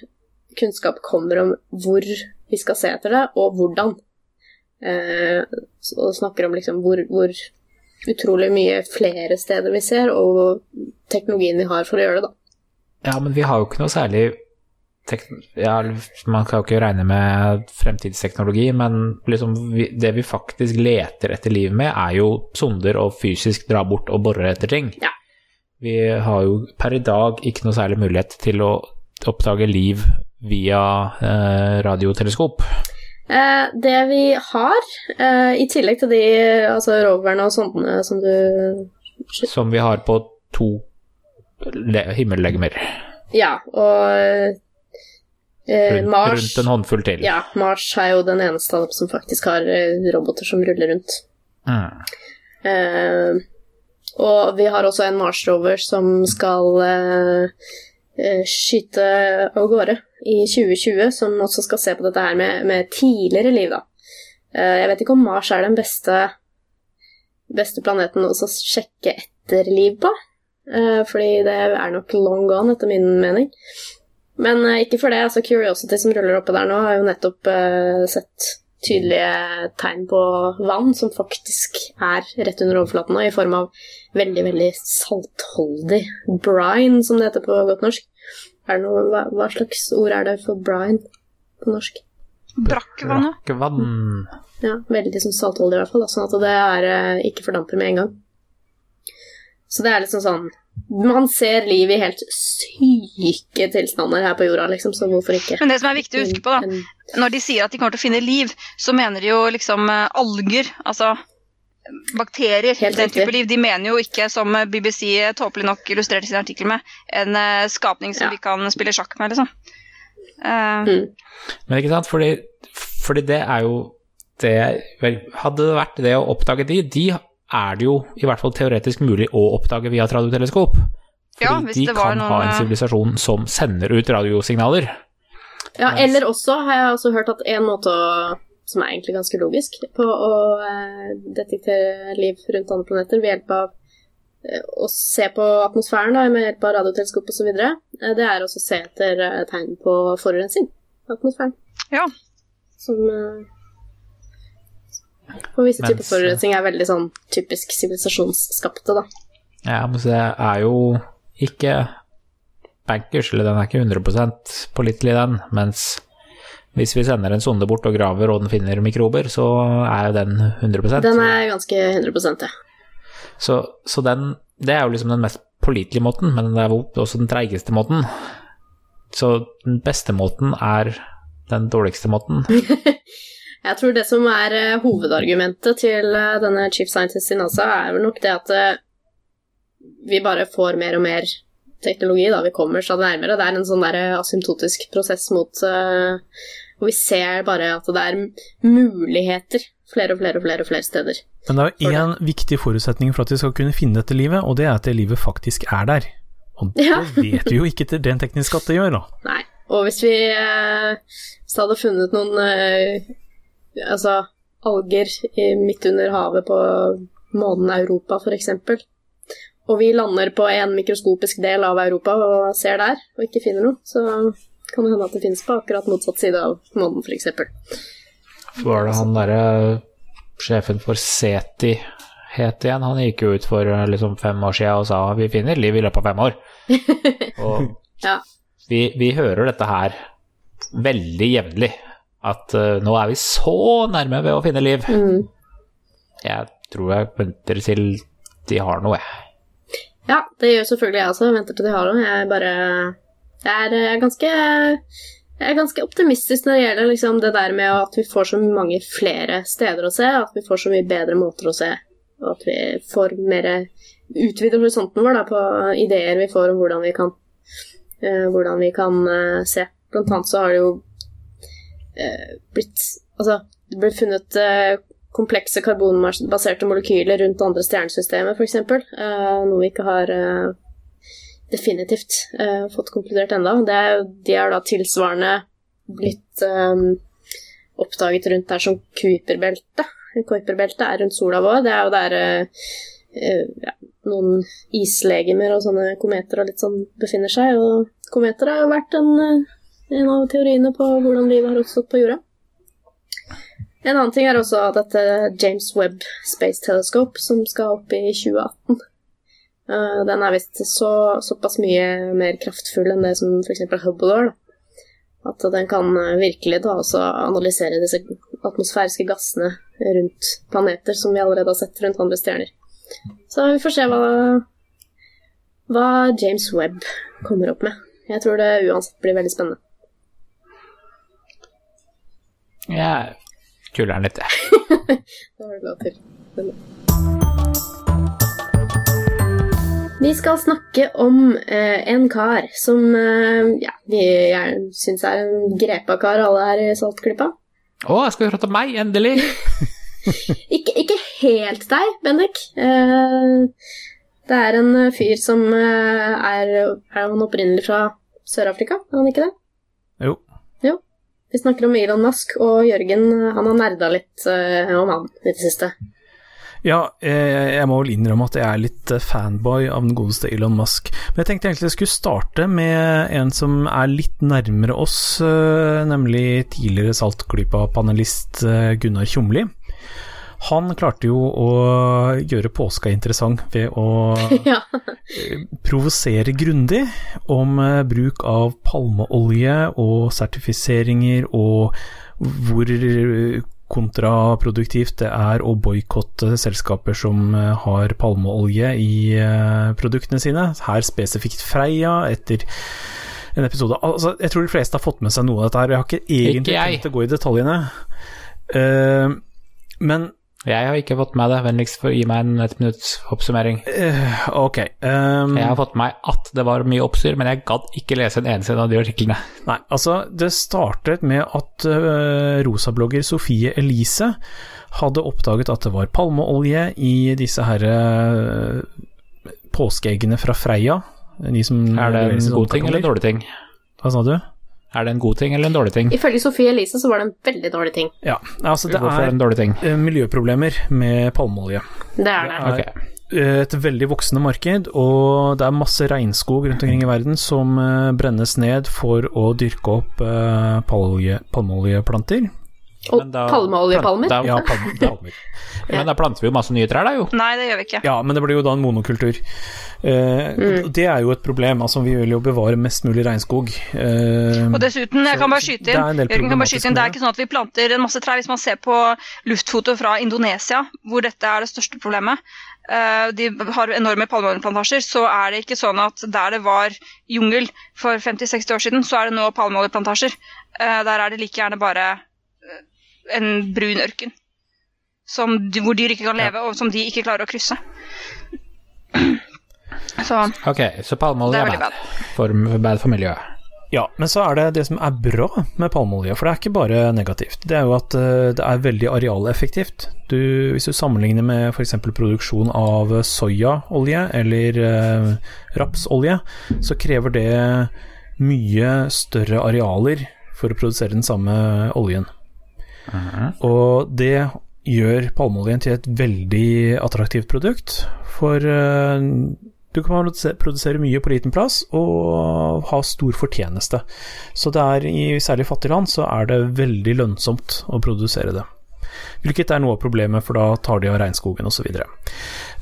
kunnskap kommer om hvor vi skal se etter det, og hvordan. Eh, og snakker om liksom hvor, hvor utrolig mye flere steder vi ser, og teknologien vi har for å gjøre det, da. Ja, men vi har jo ikke noe særlig ja, Man kan jo ikke regne med fremtidsteknologi, men liksom vi, det vi faktisk leter etter liv med, er jo sonder og fysisk dra bort og bore etter ting. Ja. Vi har jo per i dag ikke noe særlig mulighet til å oppdage liv via eh, radioteleskop. Eh, det vi har, eh, i tillegg til de altså roverne og sondene som du Som vi har på to le- himmellegemer. Ja, og eh, Rundt, Mars rundt en håndfull til. Ja, Mars er jo den eneste av dem som faktisk har eh, roboter som ruller rundt. Mm. Eh, og vi har også en Mars rover som skal skyte av gårde i 2020, som også skal se på dette her med, med tidligere liv, da. Eh, jeg vet ikke om Mars er den beste, beste planeten å sjekke etter liv på, eh, fordi det er nok long gone, etter min mening. Men eh, ikke for det. altså Curiosity som ruller oppe der nå, har jo nettopp sett tydelige tegn på vann som faktisk er rett under overflaten nå, i form av veldig, veldig saltholdig brine, som det heter på godt norsk. Er det noe, hva, hva slags ord er det for brine på norsk? Brakkvann. Brakkvann. Ja, veldig som saltolje i hvert fall, da, sånn at det er, eh, ikke fordamper med en gang. Så det er liksom sånn Man ser liv i helt syke tilstander her på jorda, liksom, så hvorfor ikke? Men det som er viktig å huske på, da, når de sier at de kommer til å finne liv, så mener de jo liksom eh, alger, altså bakterier, Helt den type liv. De mener jo ikke, som BBC tåpelig nok illustrerte sin artikkel med, en eh, skapning som Ja. vi kan spille sjakk med, liksom. Uh, Mm. Men ikke sant, fordi, fordi det er jo det vel, Hadde det vært det å oppdage de, de er det jo i hvert fall teoretisk mulig å oppdage via et radioteleskop. Fordi Ja, hvis de det var kan noen, ha en eh, sivilisasjon som sender ut radiosignaler. Ja, eller også har jeg også hørt at en måte å som er egentlig ganske logisk, på å eh, detektere liv rundt andre planeter ved hjelp av eh, å se på atmosfæren da, med hjelp av radioteleskop osv., eh, det er også å se etter tegn på forurensning i atmosfæren. Ja. Som på visse typer forurensning er veldig sånn typisk sivilisasjonsskapte, da. Ja, men det er jo ikke bankers, eller den er ikke 100% pålitelig, den. Mens hvis vi sender en sonde bort og graver og den finner mikrober, så er jo den 100% Den er ganske 100 ja. Så, så den Det er jo liksom den mest pålitelige måten, men det er også den treigeste måten. Så den beste måten er den dårligste måten. Jeg tror det som er eh, hovedargumentet til eh, denne chief scientist i NASA, er vel nok det at eh, vi bare får mer og mer teknologi da vi kommer stadig nærmere. Det er en sånn der asymptotisk prosess mot eh, Og vi ser bare at det er muligheter flere og flere og flere og flere steder. Men det er jo én viktig forutsetning for at vi skal kunne finne dette livet, og det er at det livet faktisk er der. Og det Ja. vet vi jo ikke til rent teknisk at det gjør, da. Nei. Og hvis vi eh, hvis det hadde funnet noen eh, altså alger i, midt under havet på månen Europa, f.eks., og vi lander på en mikroskopisk del av Europa og ser der, og ikke finner noe, så kan det hende at det finnes på akkurat motsatt side av månen, f.eks. Var det han derre sjefen for SETI het igjen? Han gikk jo ut for eh, liksom fem år siden og sa vi finner liv i løpet av fem år. Og Ja. vi, vi hører dette her veldig jevnlig. At uh, nå er vi så nærme ved å finne liv. Mm. Jeg tror jeg venter til de har noe, jeg. Ja, det gjør selvfølgelig jeg også. Jeg venter til de har noe. Jeg bare Er, jeg er ganske jeg er ganske optimistisk når det gjelder liksom, det der med at vi får så mange flere steder å se, at vi får så mye bedre måter å se, og at vi får mer utvider horisonten vår da, på ideer vi får om hvordan vi kan, uh, hvordan vi kan uh, se. Blant annet så har det jo uh, blitt Altså, det ble funnet eh, komplekse karbonbaserte molekyler rundt andre stjernesystemer, f.eks. Uh, noe vi ikke har eh, definitivt uh, fått konkludert ennå. De er da tilsvarende blitt um, oppdaget rundt der som Kuiperbeltet. Kuiperbeltet er rundt sola vår. Det er jo der uh, ja, noen islegemer og sånne kometer og litt sånn befinner seg. Og kometer har jo vært en, en av teoriene på hvordan livet har oppstått på jorda. En annen ting er også dette James Webb Space Telescope, som skal opp i 2018. Uh, den er visst så, såpass mye mer kraftfull enn det som f.eks. Hubble var. At den kan uh, virkelig da analysere disse atmosfæriske gassene rundt planeter som vi allerede har sett rundt andre stjerner. Så vi får se hva, hva James Webb kommer opp med. Jeg tror det uansett blir veldig spennende. Jeg kuller den litt, jeg. Det har du lov til. Vi skal snakke om eh, en kar som eh, ja, vi syns er en grepa kar, alle her i Saltklippa. Å, jeg skal prate om meg, endelig! ikke, ikke helt deg, Bendik. Eh, det er en fyr som eh, er Er han opprinnelig fra Sør-Afrika? Er han ikke det? Jo. Jo. Vi snakker om Elon Musk, og Jørgen han har nerda litt eh, om han i det siste. Ja, eh, jeg må vel innrømme at jeg er litt eh, fanboy av den godeste Elon Musk. Men jeg tenkte egentlig jeg skulle starte med en som er litt nærmere oss, eh, nemlig tidligere Saltklypa-panelist Gunnar Tjomli. Han klarte jo å gjøre påska interessant ved å Ja. provosere grundig om bruk av palmeolje og sertifiseringer, og hvor kontraproduktivt det er å boikotte selskaper som eh, har palmeolje i eh, produktene sine. Her spesifikt Freia, etter en episode altså, Jeg tror de fleste har fått med seg noe av dette her. Jeg har ikke egentlig Ikke tenkt å gå i detaljene. Uh, men Jeg har ikke fått med det. Vennligst for gi meg en ett minutts oppsummering. Uh, ok Um, Jeg har fått med at det var mye oppstyr, men jeg gadd ikke lese en eneste av de artiklene. Nei, altså det startet med at uh, rosablogger Sofie Elise hadde oppdaget at det var palmeolje i disse her uh, påskeeggene fra Freia. De som Er det en god ting eller en dårlig ting? Hva sa du? Er det en god ting eller en dårlig ting? Ifølge Sofie Elise så var det en veldig dårlig ting. Ja, altså det Hvorfor er er en dårlig ting? eh, miljøproblemer med palmeolje. Det er det. er- Ok. Eh, Et veldig voksende marked, og det er masse regnskog rundt omkring i verden som eh, brennes ned for å dyrke opp palmeoljeplanter. Og da- palmeoljepalmer. Da, Ja, palme, palmer. men da planter vi jo masse nye trær, da, jo. Nei, det gjør vi ikke. Ja, men det blir jo da en monokultur. Eh, mm. Det er jo et problem. Altså, vi vil jo bevare mest mulig regnskog. Eh, Og dessuten, jeg kan bare skyte det er inn, Jørgen kan bare skyte inn, det er ikke sånn at vi planter en masse trær. Hvis man ser på luftfoto fra Indonesia, hvor dette er det største problemet, eh, de har enorme palmeoljeplantasjer, så er det ikke sånn at der det var jungel for 50-60 år siden, så er det nå palmeoljeplantasjer. Eh, Der er det like gjerne bare en brun ørken. Som, hvor dyr ikke kan leve, og som de ikke klarer å krysse. Så Ok, så palmeolje er er bad for, bad for miljøet. Ja, men så er det det som er bra med palmeolje, for det er ikke bare negativt. Det er jo at eh, det er veldig arealeffektivt. Du, hvis du sammenligner med f.eks. produksjon av soyaolje eller eh, rapsolje, så krever det mye større arealer for å produsere den samme oljen. Og det gjør palmeoljen til et veldig attraktivt produkt, for uh, du kan produsere mye på liten plass og ha stor fortjeneste. Så det er i særlig fattige land så er det veldig lønnsomt å produsere det. Hvilket er noe av problemet, for da tar de av regnskogen osv.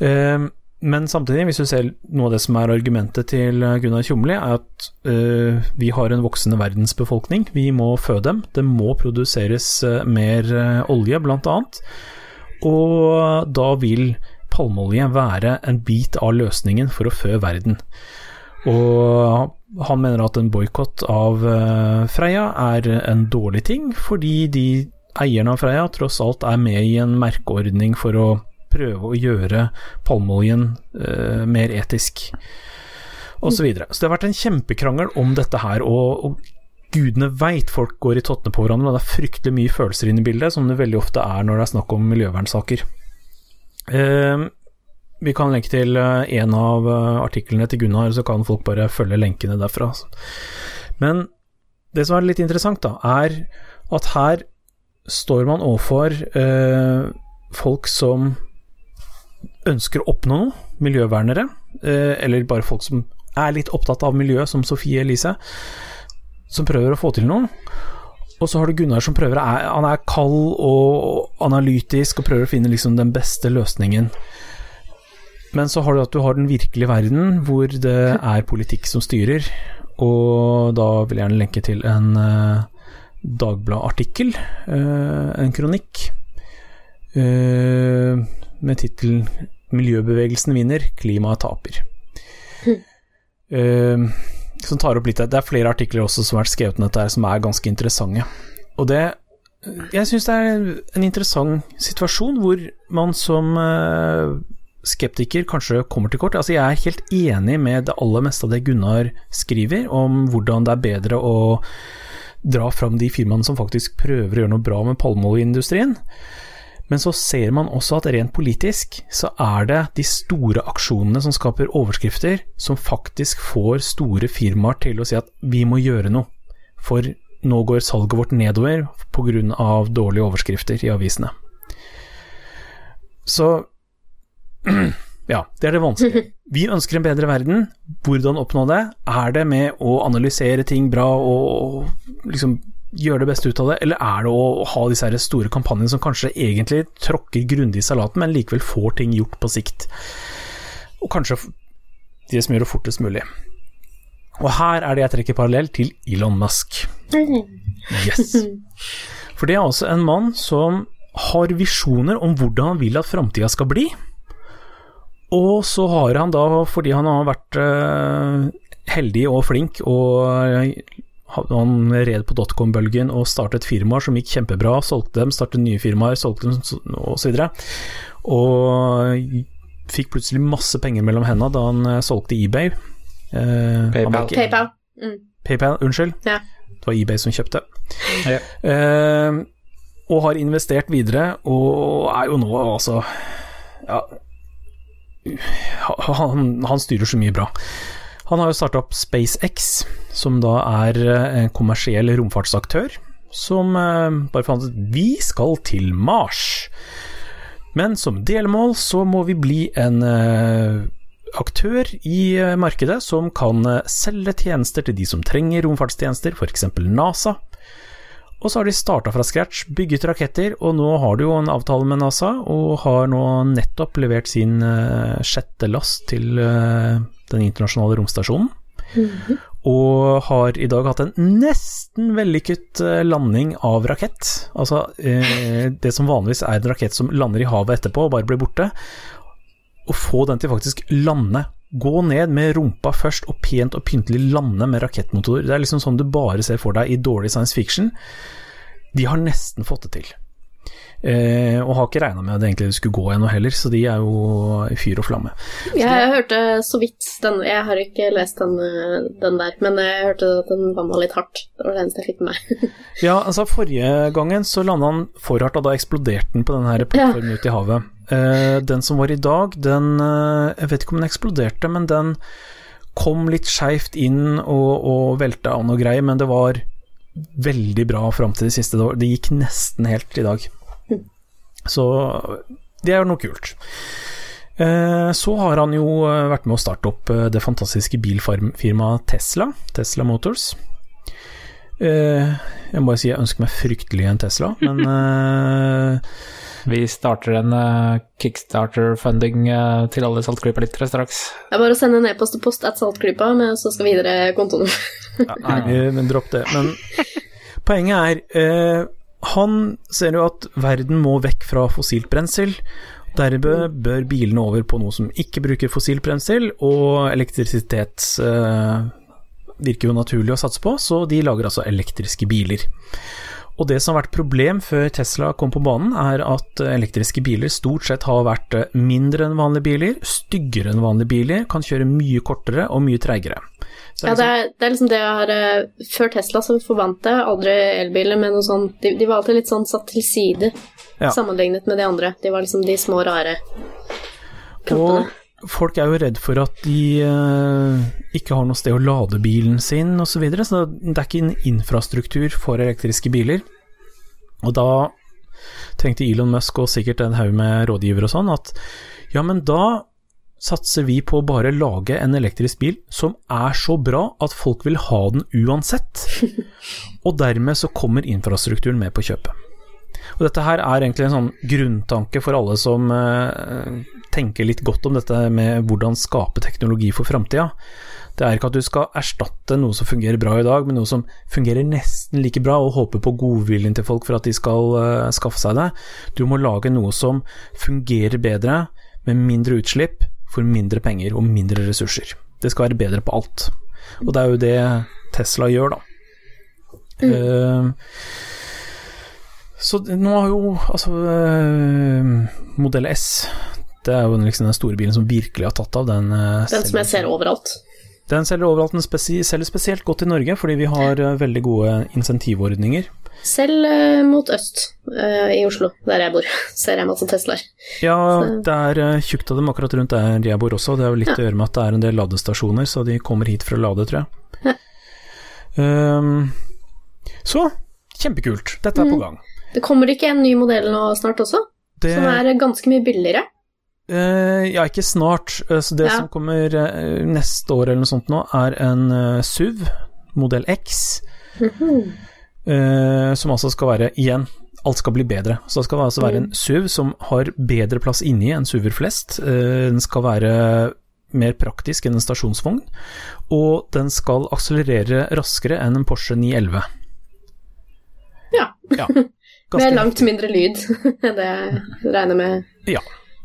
Eh, Men samtidig, hvis du ser noe av det som er argumentet til Gunnar Tjomli, er at uh, vi har en voksende verdensbefolkning. Vi må fø dem. Det må produseres uh, mer uh, olje, annet. Og da vil palmeolje være en bit av løsningen for å fø verden. Og han mener at en boikott av eh, Freia er en dårlig ting, fordi de eierne av Freia tross alt er med i en merkeordning for å prøve å gjøre palmeoljen eh, mer etisk, osv. Så, videre. så det har vært en kjempekrangel om dette her, og, og gudene veit folk går i tottene på hverandre, og det er fryktelig mye følelser inne i bildet, som det veldig ofte er når det er snakk om miljøvernsaker. Eh, vi kan lenke til eh, en av eh, artiklene til Gunnar, så kan folk bare følge lenkene derfra. Men det som er litt interessant, da, er at her står man overfor eh, folk som ønsker å oppnå noe, miljøvernere, eh, eller bare folk som er litt opptatt av miljøet, som Sofie Elise, som prøver å få til noe. Og så har du Gunnar som prøver, er, han er kald og analytisk og prøver å finne liksom den beste løsningen. Men så har du at du har den virkelige verden, hvor det er politikk som styrer. Og da vil jeg gjerne lenke til en uh, Dagblad-artikkel, uh, en kronikk, uh, med tittelen 'Miljøbevegelsen vinner, klimaet taper'. Eh, som tar opp litt Det er flere artikler også som har vært skrevet om dette her, som er ganske interessante. Og det Jeg syns det er en interessant situasjon hvor man som eh, skeptiker kanskje kommer til kort. Altså Jeg er helt enig med det aller meste av det Gunnar skriver om hvordan det er bedre å dra fram de firmaene som faktisk prøver å gjøre noe bra med palmeoljeindustrien. Men så ser man også at rent politisk så er det de store aksjonene som skaper overskrifter, som faktisk får store firmaer til å si at vi må gjøre noe. For nå går salget vårt nedover pga. dårlige overskrifter i avisene. Så ja, det er det vanskelige. Vi ønsker en bedre verden. Hvordan oppnå det? Er det med å analysere ting bra og liksom gjøre det beste ut av det, eller er det å ha disse her store kampanjene som kanskje egentlig tråkker grundig i salaten, men likevel får ting gjort på sikt? Og kanskje de som gjør det fortest mulig. Og her er det jeg trekker parallell til Elon Musk. Yes. For det er altså en mann som har visjoner om hvordan han vil at framtida skal bli. Og så har han da, fordi han har vært uh, heldig og flink og han red på dotcom-bølgen og startet firmaer som gikk kjempebra, solgte dem, startet nye firmaer, solgte dem osv. Og, og fikk plutselig masse penger mellom hendene da han solgte eBay. Eh, PayPal. PayPal. Mm. PayPal, unnskyld. Ja. Det var eBay som kjøpte. Ja. Eh, og har investert videre, og er jo nå altså Ja, han, han styrer så mye bra. Han har jo starta opp SpaceX, som da er en kommersiell romfartsaktør, som bare fant ut vi skal til Mars. Men som delmål så må vi bli en aktør i markedet som kan selge tjenester til de som trenger romfartstjenester, f.eks. NASA. Og så har de starta fra scratch, bygget raketter, og nå har de jo en avtale med NASA, og har nå nettopp levert sin sjette last til den internasjonale romstasjonen. Mm -hmm. Og har i dag hatt en nesten vellykket uh, landing av rakett. Altså det som vanligvis er en rakett som lander i havet etterpå og bare blir borte. Å få den til faktisk lande Gå ned med rumpa først og pent og pyntelig lande med rakettmotor. Det er liksom sånn du bare ser for deg i dårlig science fiction. De har nesten fått det til. Eh, og har ikke regna med at det egentlig skulle gå ennå heller, så de er jo i fyr og flamme. Så jeg det... hørte så vidt den Jeg har ikke lest den, den, der, men jeg hørte at den vanna litt hardt. Det var det eneste jeg fikk med meg. ja, altså forrige gangen så landa han for hardt, og da eksploderte den på den her plattformen ja. ute i havet. Eh, den som var i dag, den Jeg vet ikke om den eksploderte, men den kom litt skeivt inn og, og velta av noe greier, men det var veldig bra fram til det siste. Det gikk nesten helt i dag. Så det er jo noe kult. Så har han jo vært med å starte opp det fantastiske bilfirmaet Tesla, Tesla Motors. Jeg må bare si jeg ønsker meg fryktelig en Tesla, men Vi starter en kickstarter-funding til alle Saltklypa-lyttere straks. Det er bare å sende en e-post til post at Saltklypa, men så skal vi videre kontoen. ja, nei, men dropp det. Men poenget er han ser jo at verden må vekk fra fossilt brensel. Dermed bør bilene over på noe som ikke bruker fossilt brensel, og elektrisitet eh, virker jo naturlig å satse på, så de lager altså elektriske biler. Og det som har vært problem før Tesla kom på banen, er at elektriske biler stort sett har vært mindre enn vanlige biler, styggere enn vanlige biler, kan kjøre mye kortere og mye treigere. Ja, det er, det er, liksom det jeg har uh, Før Tesla så forvant jeg aldri elbiler med noe sånt de, de, var alltid litt sånn satt til side ja. sammenlignet med de andre. De var liksom de små, rare kroppene. Og folk er jo redd for at de uh, ikke har noe sted å lade bilen sin osv., så, videre, så det er ikke en infrastruktur for elektriske biler. Og da tenkte Elon Musk og sikkert en haug med rådgivere og sånn at ja, men da satser vi på å bare lage en elektrisk bil som er så bra at folk vil ha den uansett. Og dermed så kommer infrastrukturen med på kjøpet. Og dette her er egentlig en sånn grunntanke for alle som eh, tenker litt godt om dette med hvordan skape teknologi for framtida. Det er ikke at du skal erstatte noe som fungerer bra i dag, med noe som fungerer nesten like bra, og håpe på godviljen til folk for at de skal eh, skaffe seg det. Du må lage noe som fungerer bedre, med mindre utslipp, for mindre penger og mindre ressurser. Det skal være bedre på alt. Og det er jo det Tesla gjør, da. Mm. Uh, så nå har jo altså uh, Modell S Det er jo liksom den store bilen som virkelig har tatt av. Den, uh, den som jeg ser overalt. Den selger overalt, den spesi selger spesielt godt i Norge fordi vi har eh, veldig gode insentivordninger. Selv eh, mot øst eh, i Oslo, der jeg bor, ser jeg masse Teslaer. Ja, Så- det er eh, tjukt av dem akkurat rundt der jeg bor også. Det har jo litt Ja. å gjøre med at det er en del ladestasjoner, så de kommer hit for å lade, tror jeg. Ehm, så kjempekult. Dette er på Mm. gang. Det kommer ikke en ny modell nå snart også, Det, som er ganske mye billigere. Uh, ja, ikke snart. Eh, Så det Ja. som kommer eh, neste år eller noe sånt nå, er en SUV, modell X, Mhm. eh, som altså skal være, igjen, alt skal bli bedre. Så det skal altså være Mm. en SUV som har bedre plass inni enn SUV-er flest. Den skal være mer praktisk enn en stasjonsvogn, og den skal akselerere raskere enn en Porsche 911. Ja. Ja, Med langt langt mindre lyd enn det jeg regner med Ja.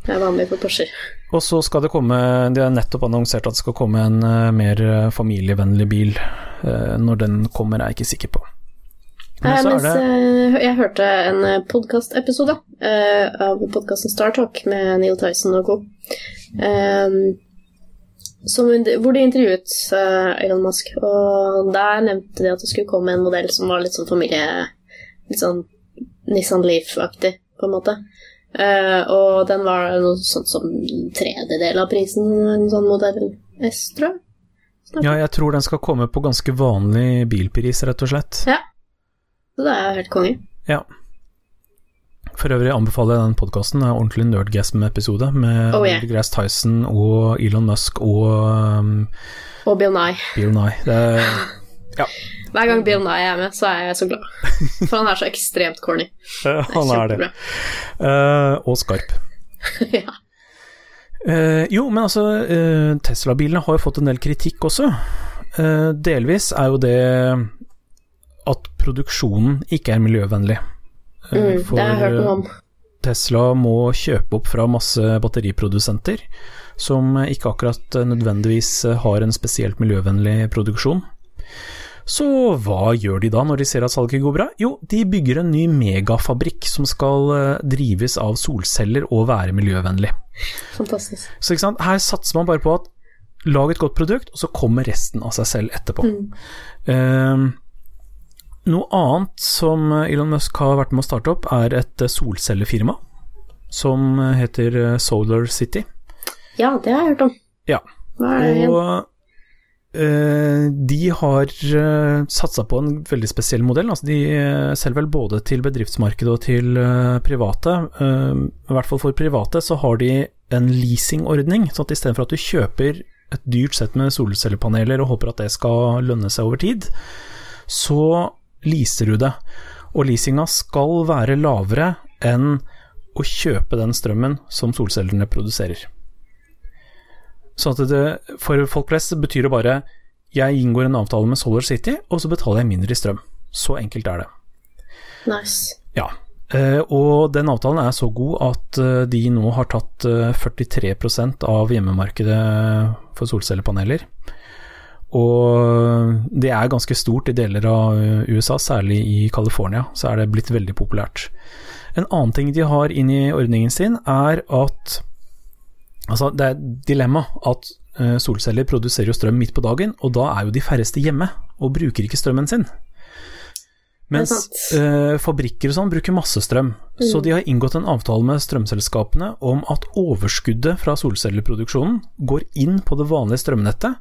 er vanlig for Porscher. Og så skal det komme, de har nettopp annonsert at det skal komme en eh, mer eh, familievennlig bil. Eh, når den kommer, er jeg ikke sikker på. Men så mens det jeg hørte en podkastepisode av podkasten Startalk med Neil Tyson og co. Som, hvor de intervjuet Elon Musk, og der nevnte de at det skulle komme en modell som var litt sånn familie... Litt sånn Nissan Leaf-aktig, på en måte. Uh, og den var noe sånt som en tredjedel av prisen, en sånn modell S, tror jeg. Ja, jeg tror den skal komme på ganske vanlig bilpris, rett og slett. Ja. Så det er helt konge. Ja. For øvrig anbefaler jeg den podkasten. Det er en ordentlig nerdgasm-episode med Oh, yeah. Neil Tyson og Elon Musk og um, Og Bill Nye. Bill Nye. Det er, Hver gang Nye er med, så er jeg så glad. For han er så ekstremt corny. han er det. Eh, og skarp. ja. uh, jo, men altså, eh, Tesla-bilene har jo fått en del kritikk også. Delvis er jo det at produksjonen ikke er miljøvennlig. Mm, det har jeg hørt noe om. Tesla må kjøpe opp fra masse batteriprodusenter, som ikke akkurat nødvendigvis har en spesielt miljøvennlig produksjon. Så hva gjør de da når de ser at salget går bra? Jo, de bygger en ny megafabrikk som skal eh, drives av solceller og være miljøvennlig. Fantastisk. Så ikke sant? her satser man bare på at lag et godt produkt, og så kommer resten av seg selv etterpå. Eh, noe annet som Elon Musk har vært med å starte opp, er et eh, solcellefirma som heter eh, Solar City. Ja, det har jeg hørt om. Ja. Og de har uh, satsa på en veldig spesiell modell. Altså de eh, selger vel både til bedriftsmarkedet og til eh, private. Eh, I hvert fall for private så har de en leasingordning, så at istedenfor at du kjøper et dyrt sett med solcellepaneler og håper at det skal lønne seg over tid, så leaser du det. Og leasinga skal være lavere enn å kjøpe den strømmen som solcellene produserer. Sånn at det, for folk flest betyr det bare jeg inngår en avtale med Solar City, og så betaler jeg mindre i strøm. Så enkelt er det. Nice. Ja. Eh, og den avtalen er så god at eh, de nå har tatt eh, 43% av hjemmemarkedet for solcellepaneler. Og det er ganske stort i deler av eh, USA, særlig i California, så er det blitt veldig populært. En annen ting de har inn i ordningen sin, er at Altså, det er et dilemma at eh, solceller produserer jo strøm midt på dagen, og da er jo de færreste hjemme og bruker ikke strømmen sin. Mens eh, fabrikker og sånn bruker masse strøm, så de har inngått en avtale med strømselskapene om at overskuddet fra solcelleproduksjonen går inn på det vanlige strømnettet,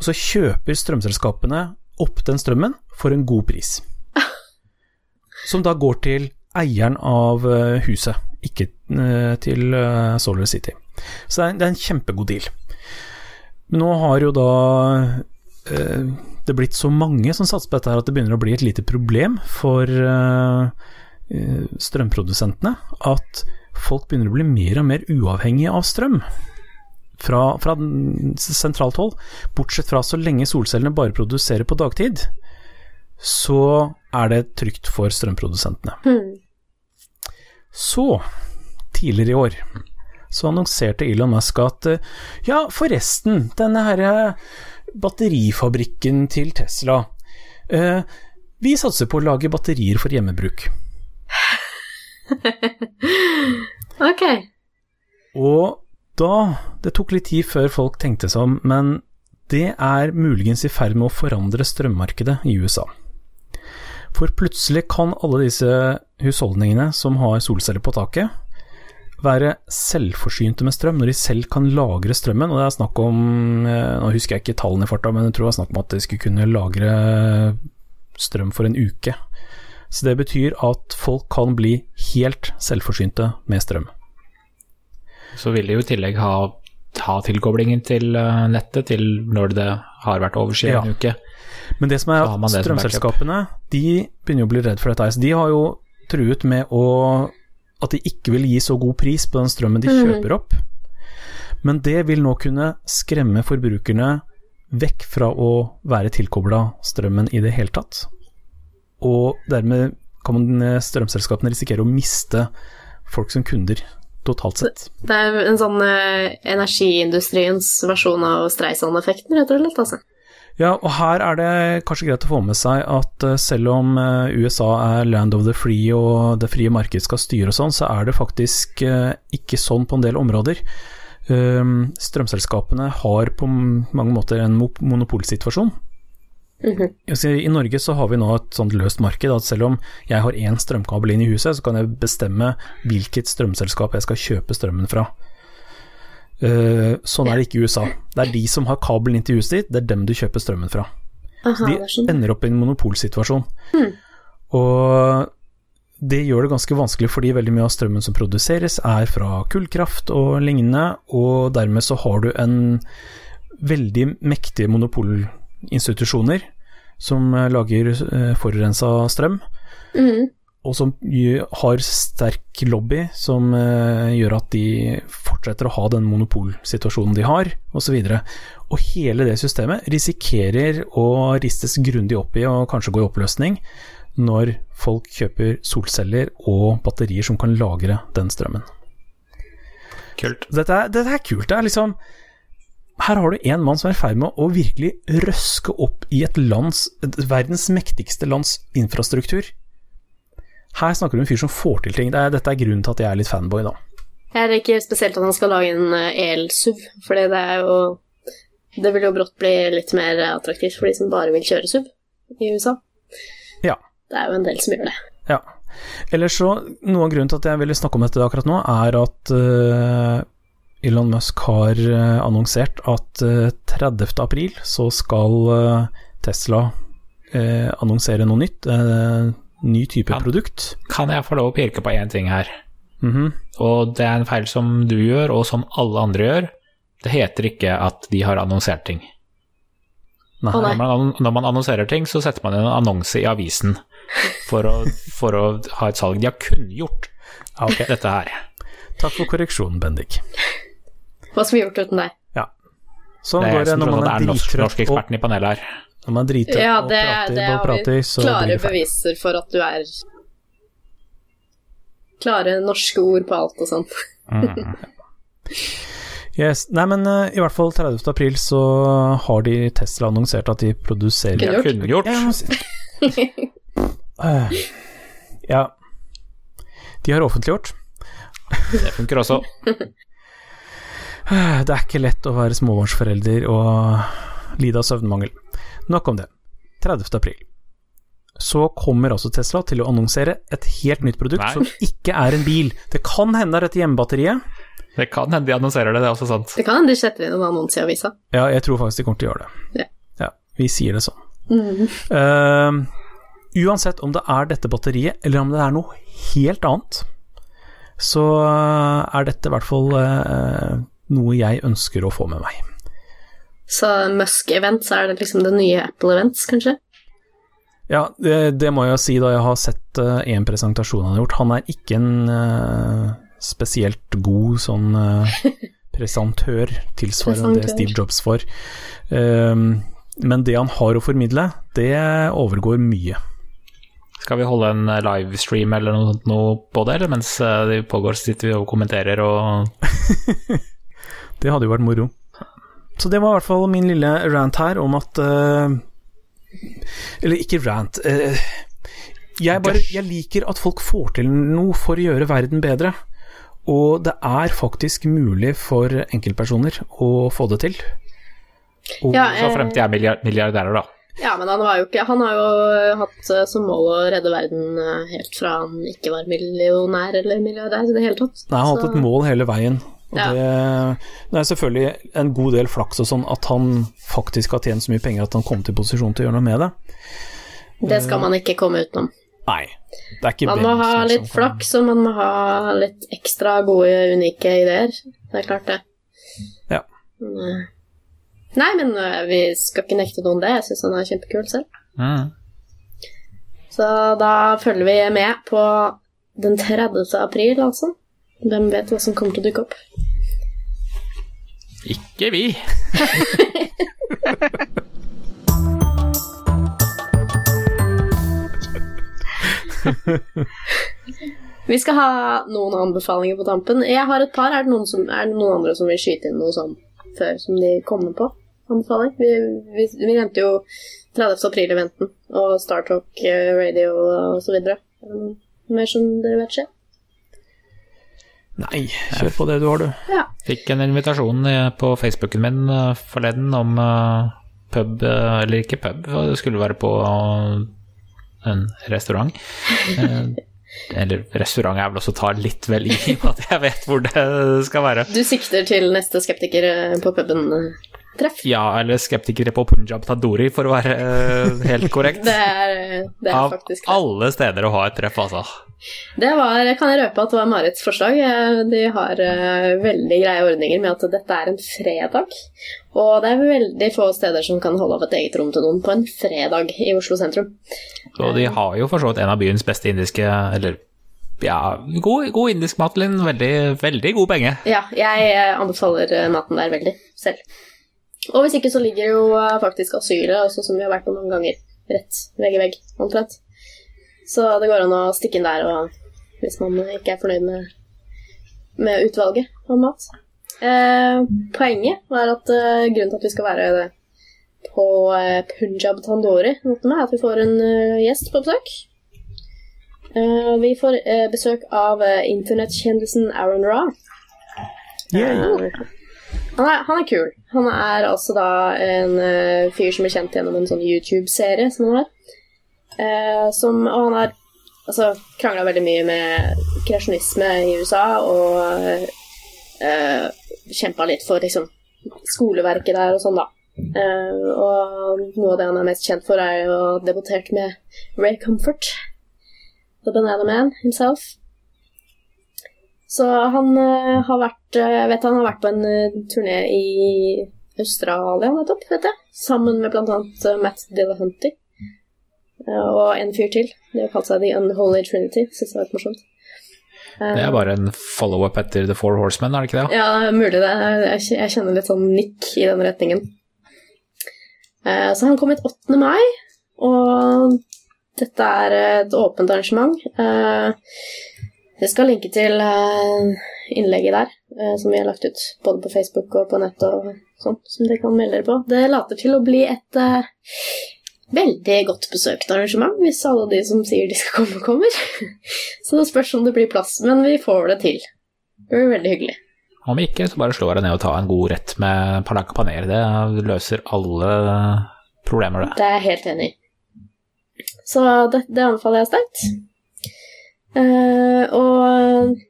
og så kjøper strømselskapene opp den strømmen for en god pris. Som da går til eieren av eh, huset, ikke eh, til Solar City. Så det er, det er en kjempegod deal. Men nå har jo da eh, det blitt så mange som satser på dette her at det begynner å bli et lite problem for eh, eh, strømprodusentene at folk begynner å bli mer og mer uavhengige av strøm. Fra, fra sentralt hold, bortsett fra så lenge solcellene bare produserer på dagtid, så er det trygt for strømprodusentene. Mm. Så, tidligere i år, så annonserte Elon Musk at eh, ja, forresten, denne her eh, batterifabrikken til Tesla eh, Vi satser på å lage batterier for hjemmebruk. Ok. Og da Det tok litt tid før folk tenkte seg om, men det er muligens i ferd med å forandre strømmarkedet i USA. For plutselig kan alle disse husholdningene som har solceller på taket, være selvforsynte med strøm, når de selv kan lagre strømmen. Og det er snakk om, eh, nå husker jeg ikke tallene i farta, men jeg tror det var snakk om at de skulle kunne lagre strøm for en uke. Så det betyr at folk kan bli helt selvforsynte med strøm. Så vil de jo i tillegg ha, ha tilkoblingen til eh, nettet til når det har vært overskyet en uke. Men det som er at strømselskapene de begynner å bli redd for dette. Så de har jo truet med å, at de ikke vil gi så god pris på den strømmen de Mhm. kjøper opp. Men det vil nå kunne skremme forbrukerne vekk fra å være tilkobla strømmen i det hele tatt. Og dermed kan strømselskapene risikere å miste folk som kunder, totalt sett. Det er en sånn eh, energiindustriens versjon av Streisand-effekten, rett og slett. Altså. Ja, og her er det kanskje greit å få med seg at eh, selv om eh, USA er land of the free og det frie markedet skal styre og sånn, så er det faktisk eh, ikke sånn på en del områder. Um, Strømselskapene har på mange måter en monopolsituasjon. Mm -hmm. I Norge så har vi nå et sånt løst marked at selv om jeg har én strømkabel inn i huset, så kan jeg bestemme hvilket strømselskap jeg skal kjøpe strømmen fra. Eh, sånn er det ikke i USA. Det er de som har kabelen inn til huset ditt, det er dem du kjøper strømmen fra. Aha, De ender opp i en monopolsituasjon. Hmm. Og det gjør det ganske vanskelig fordi veldig mye av strømmen som produseres er fra kullkraft og lignende, og dermed så har du en veldig mektige monopolinstitusjoner som eh, lager eh, forurensa strøm, Mhm. Og som har sterk lobby som eh, gjør at de fortsetter å ha den monopolsituasjonen de har, osv. Og, og hele det systemet risikerer å ristes grundig opp i og kanskje gå i oppløsning når folk kjøper solceller og batterier som kan lagre den strømmen. Kult. Dette er, dette er kult. Det er liksom her har du en mann som er i ferd med å virkelig røske opp i et lands, et verdens mektigste lands infrastruktur. Her snakker du om en fyr som får til ting. Er, dette er grunnen til at jeg er litt fanboy, da. Jeg liker spesielt at han skal lage en eh, el-SUV, fordi det er jo Det vil jo brått bli litt mer attraktivt for de som bare vil kjøre SUV i USA. Ja. Det er jo en del som gjør det. Ja. Ellers så, Noe av grunnen til at jeg ville snakke om dette akkurat nå, er at uh, Elon Musk har eh, annonsert at eh, 30. april så skal Tesla annonsere noe nytt. Ny type kan, produkt. Kan jeg få lov å pirke på én ting her? Mhm. Og det er en feil som du gjør, og som alle andre gjør. Det heter ikke at de har annonsert ting. Nei. Når man, når man annonserer ting, så setter man en annonse i avisen for å, for å ha et salg. De har kunngjort gjort ok. dette her. Takk for korreksjonen, Bendik. Hva skulle vi gjort uten deg? Sånn Det er går jeg det som når tror man at det er norsk, drittrøtt norsk-eksperten i panelet her. når man driter Ja, og det, prater det har vi prater, så klare beviser for at du er Klare norske ord på alt og sånt. Yes. Nei, men uh, i hvert fall 30. april så har de Tesla annonsert at de produserer Kunne gjort. Ja, må si- Eh, ja. De har offentliggjort. Det funker også. Det er ikke lett å være småbarnsforelder og lide av søvnmangel. Nok om det. 30. april. Så kommer altså Tesla til å annonsere et helt nytt produkt Nei. som ikke er en bil. Det kan hende det er dette hjemmebatteriet. Det kan hende de annonserer det, det er også sant. Det kan hende de setter inn en annonse i avisa. Ja, jeg tror faktisk de kommer til å gjøre det. Ja. Ja, vi sier det sånn. Mm. Uh, uansett om det er dette batteriet, eller om det er noe helt annet, så er dette i hvert fall eh, noe jeg ønsker å få med meg. Så Musk-event, så er det liksom det nye Apple-events, kanskje? Ja, det, det må jeg si da jeg har sett én presentasjon han har gjort. Han er ikke en uh, spesielt god sånn uh, presentør, tilsvarende det Steve Jobs får. Um, men det han har å formidle, det overgår mye. Skal vi holde en eh, livestream eller noe, sånt noe på det, eller mens eh, det pågår, så sitter vi og kommenterer og Det hadde jo vært moro. Så det var i hvert fall min lille rant her om at uh, Eller ikke rant. Uh, jeg, bare, jeg liker at folk får til noe for å gjøre verden bedre. Og det er faktisk mulig for enkeltpersoner å få det til. Ja, Så eh, så fremt jeg er milliardærer, da. Ja, men han, var jo ikke, han har jo hatt som mål å redde verden eh, helt fra han ikke var millionær eller milliardær i det hele tatt. Nei, han har hatt et mål hele veien. Og Ja. det, det er selvfølgelig en god del flaks og sånn at han faktisk har tjent så mye penger at han kom til posisjon til å gjøre noe med det. Det skal man ikke komme utenom. Nei, det er ikke Man må ha litt kan- flaks, og man må ha litt ekstra gode, unike ideer. Det er klart, det. Ja. Eh, Nei, men eh, vi skal ikke nekte noen det. Jeg syns han er kjempekul selv. Mm. Så da følger vi med på den 30. april, altså. Hvem vet hva som kommer til å dukke opp? Ikke vi. Vi skal ha noen anbefalinger på tampen. Jeg har et par. Er det noen, som, er det noen andre som vil skyte inn noe sånn før som de kommer på? Anbefaling? Vi, vi, vi nevnte jo 30. april-eventen og Star Talk eh, Radio og så videre. Er mer som dere vet skjer? Nei, kjør på det du har, du. Ja. Fikk en invitasjon eh, på Facebooken min eh, forleden om eh, pub, eller ikke pub, det skulle være på en restaurant. Eller restaurant er vel også å ta litt vel i, at jeg vet hvor det skal være. Du sikter til neste skeptiker på på puben-treff? Ja, eller skeptikere på Punjab Tadori, for å være uh, helt korrekt. Det er, det er Av faktisk Av alle steder å ha et treff, altså. Det var, kan jeg røpe at det var Marits forslag. Eh, De har uh, veldig greie ordninger med at dette er en fredag. Og det er veldig få steder som kan holde av et eget rom til noen på en fredag i Oslo sentrum. Og de har jo for så vidt en av byens beste indiske Eller ja, god, god indisk mat Linn. veldig, veldig god penge. Ja, jeg anbefaler maten der veldig selv. Og hvis ikke så ligger jo eh, faktisk asylet, også som vi har vært på noen ganger, rett vegg i vegg, omtrent. Så det går an å stikke inn der og, hvis man ikke er fornøyd med, med utvalget av mat. Eh, poenget var at eh, grunnen til at vi skal være på eh, Punjab Tandori, er at vi får en uh, gjest på besøk. Uh, vi får uh, besøk av internettkjendisen Aaron Ra. Yay. Han er, han er kul. Han er altså da en uh, fyr som er kjent gjennom en sånn YouTube-serie som han har. Uh, som, og han har altså, krangla veldig mye med kreasjonisme i USA og uh, kjempa litt for liksom, skoleverket der og sånn, da. Uh, og noe av det han er mest kjent for, er jo debutert med Ray Comfort. The Banana Man himself. Så han eh, har vært eh, Jeg vet han har vært på en uh, turné i Australia nettopp, vet jeg. Sammen med eh, Matt Dillahunty. Eh, og en fyr til. De har kalt seg The Unholy Trinity. Syns det var litt morsomt. Eh, Det er bare en follow-up etter The Four Horsemen, er det ikke det? ja, mulig det. Jeg kjenner litt sånn nikk i den retningen. Eh, Så han kom hit 8. mai, og dette er et åpent arrangement. Jeg skal linke til eh, innlegget der, eh, som vi har lagt ut både på Facebook og på nett og sånn, som dere kan melde dere på. Det later til å bli et uh, veldig godt besøkt arrangement, hvis alle de som sier de skal komme, kommer. Så det spørs om det blir plass, men vi får det til. Det blir veldig hyggelig. Om ikke, så bare slå deg ned og ta en god rett med palak paner. Det løser alle problemer, det. Det er jeg helt enig i. Så det, det anbefaler jeg sterkt. Eh, og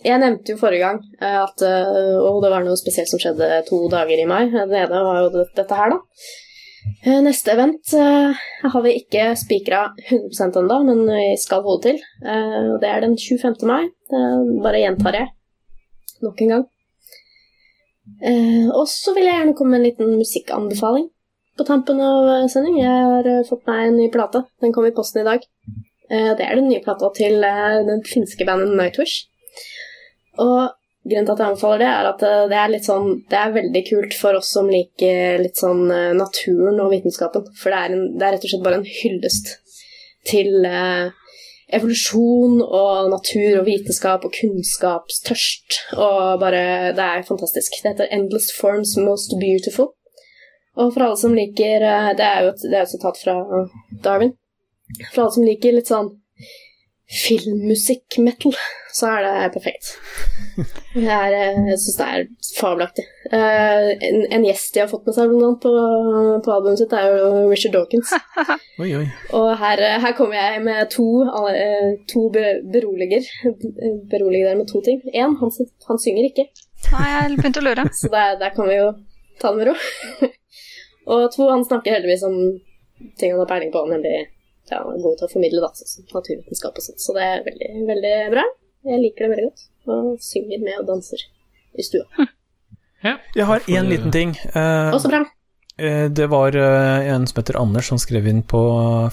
jeg nevnte jo forrige gang eh, at uh, det var noe spesielt som skjedde to dager i mai. Den ene var jo dette her, da. Uh, neste event uh, har vi ikke spikra 100% ennå, men vi skal holde til. Og det er den 25. mai. Det bare gjentar jeg nok en gang. Og så vil jeg gjerne komme med en liten musikkanbefaling på tampen av sending. Jeg har fått meg en ny plate. Den kom i posten i dag. Eh, Det er den nye plata til eh, den finske bandet Nightwish. Og grunnen til at jeg anbefaler det, er at eh, det er sånn Det er veldig kult for oss som liker litt sånn naturen og vitenskapen. For det er, en, det er rett og slett bare en hyllest til evolusjon og natur og vitenskap og kunnskapstørst. Og bare Det er fantastisk. Det heter 'Endless Forms Most Beautiful'. Og for alle som liker Det er jo et, det er et sitat fra Darwin. For alle som liker litt sånn filmmusikk-metal, så er det perfekt. Det er, eh, jeg syns det er fabelaktig. Eh, en, en gjest de har fått med seg blant annet på, på albumet sitt, er jo Richard Dawkins. Oi, oi. Og her, her kommer jeg med to, eh, to beroliger. Beroliger dere med to ting. Én, han, han synger ikke, Nei, jeg begynte å lure. så der, der kan vi jo ta det med ro. og to, han snakker heldigvis om ting han har peiling på, nemlig ja, er god til å formidle, da, sånn som naturvitenskap og sånt. Så det er veldig, veldig bra. Jeg liker det veldig godt. Og synger med og danser i stua. Jeg har én liten ting. Eh, Også bra. eh, det var eh, en som heter Anders som skrev inn på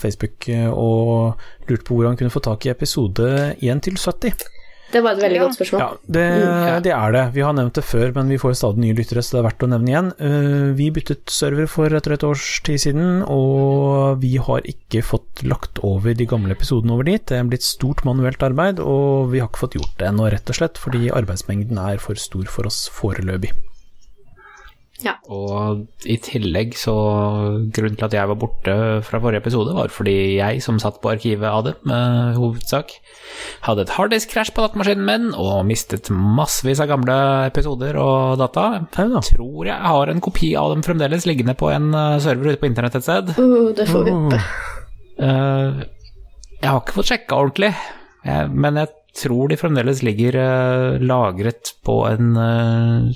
Facebook eh, og lurte på hvor han kunne få tak i episode 1 til 70. Det var et veldig Ja. godt spørsmål. Ja, det, det er det. Vi har nevnt det før, men vi får stadig nye lyttere, så det er verdt å nevne igjen. Eh, Vi byttet server for et et års tid siden, og vi har ikke fått lagt over de gamle episodene over dit. Det er blitt stort manuelt arbeid, og vi har ikke fått gjort det ennå, rett og slett, fordi arbeidsmengden er for stor for oss foreløpig. Ja. Og i tillegg så Grunnen til at jeg var borte fra forrige episode, var fordi jeg, som satt på arkivet av det, med hovedsak, hadde et harddisk-krasj på datamaskinen min og mistet massevis av gamle episoder og data. Jeg. Tror jeg har en kopi av dem fremdeles liggende på en eh, server ute på internett et sted. Uh, det får vi håpe. Uh, jeg har ikke fått sjekka ordentlig, jeg, men jeg tror de fremdeles ligger uh, lagret på en eh,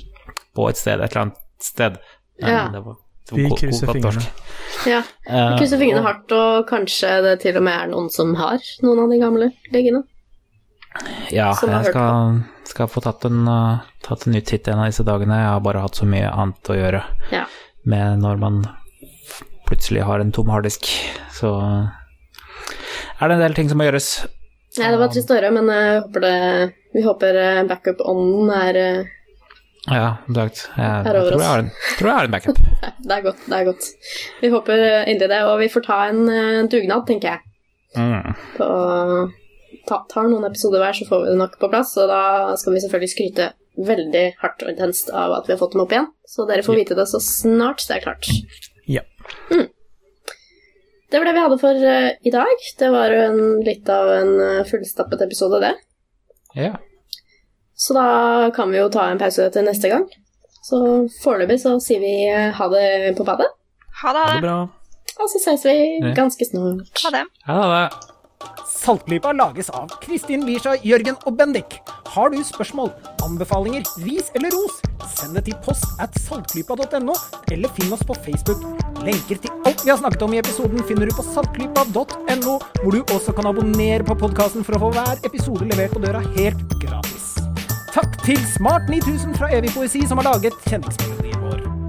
På et sted, et eller annet sted. Ja. det var, det Vi var ko- krysser fingrene. Ja. Eh, Vi krysser fingrene hardt, og kanskje det til og med er noen som har noen av de gamle leggene. Ja, jeg skal, skal få tatt en, uh, tatt en ny titt en av disse dagene. Jeg har bare hatt så mye annet å gjøre Ja. med når man plutselig har en tom harddisk. Så er det en del ting som må gjøres. Nei, det var trist å høre, men jeg håper det, vi håper eh, backup-ånden er eh, Ja. Jeg, jeg, tror jeg har en, tror jeg har en backup. Det er godt, det er godt. Vi håper inni inderlig det, og vi får ta en uh, dugnad, tenker jeg. Mm. På, ta, tar noen episoder hver, så får vi det nok på plass, og da skal vi selvfølgelig skryte veldig hardt og intenst av at vi har fått dem opp igjen. Så dere får vite det så snart det er klart. Ja. Det var det vi hadde for uh, i dag. Det var jo en, litt av en uh, fullstappet episode, det. Ja. Så da kan vi jo ta en pause til neste gang. Så foreløpig så sier vi eh, ha det på badet, Ha det. Ha det. bra. og så ses vi ganske snart. Ha det. Ha det. Saltklypa lages av Kristin Lisha, Jørgen og Bendik. Har du spørsmål, anbefalinger, ris eller ros, send det til post at saltklypa.no, eller finn oss på Facebook. Lenker til alt vi har snakket om i episoden finner du på saltklypa.no, hvor du også kan abonnere på podkasten for å få hver episode levert på døra helt gratis. Takk til Smart 9000 fra Evig poesi, som har laget kjendismelodien vår.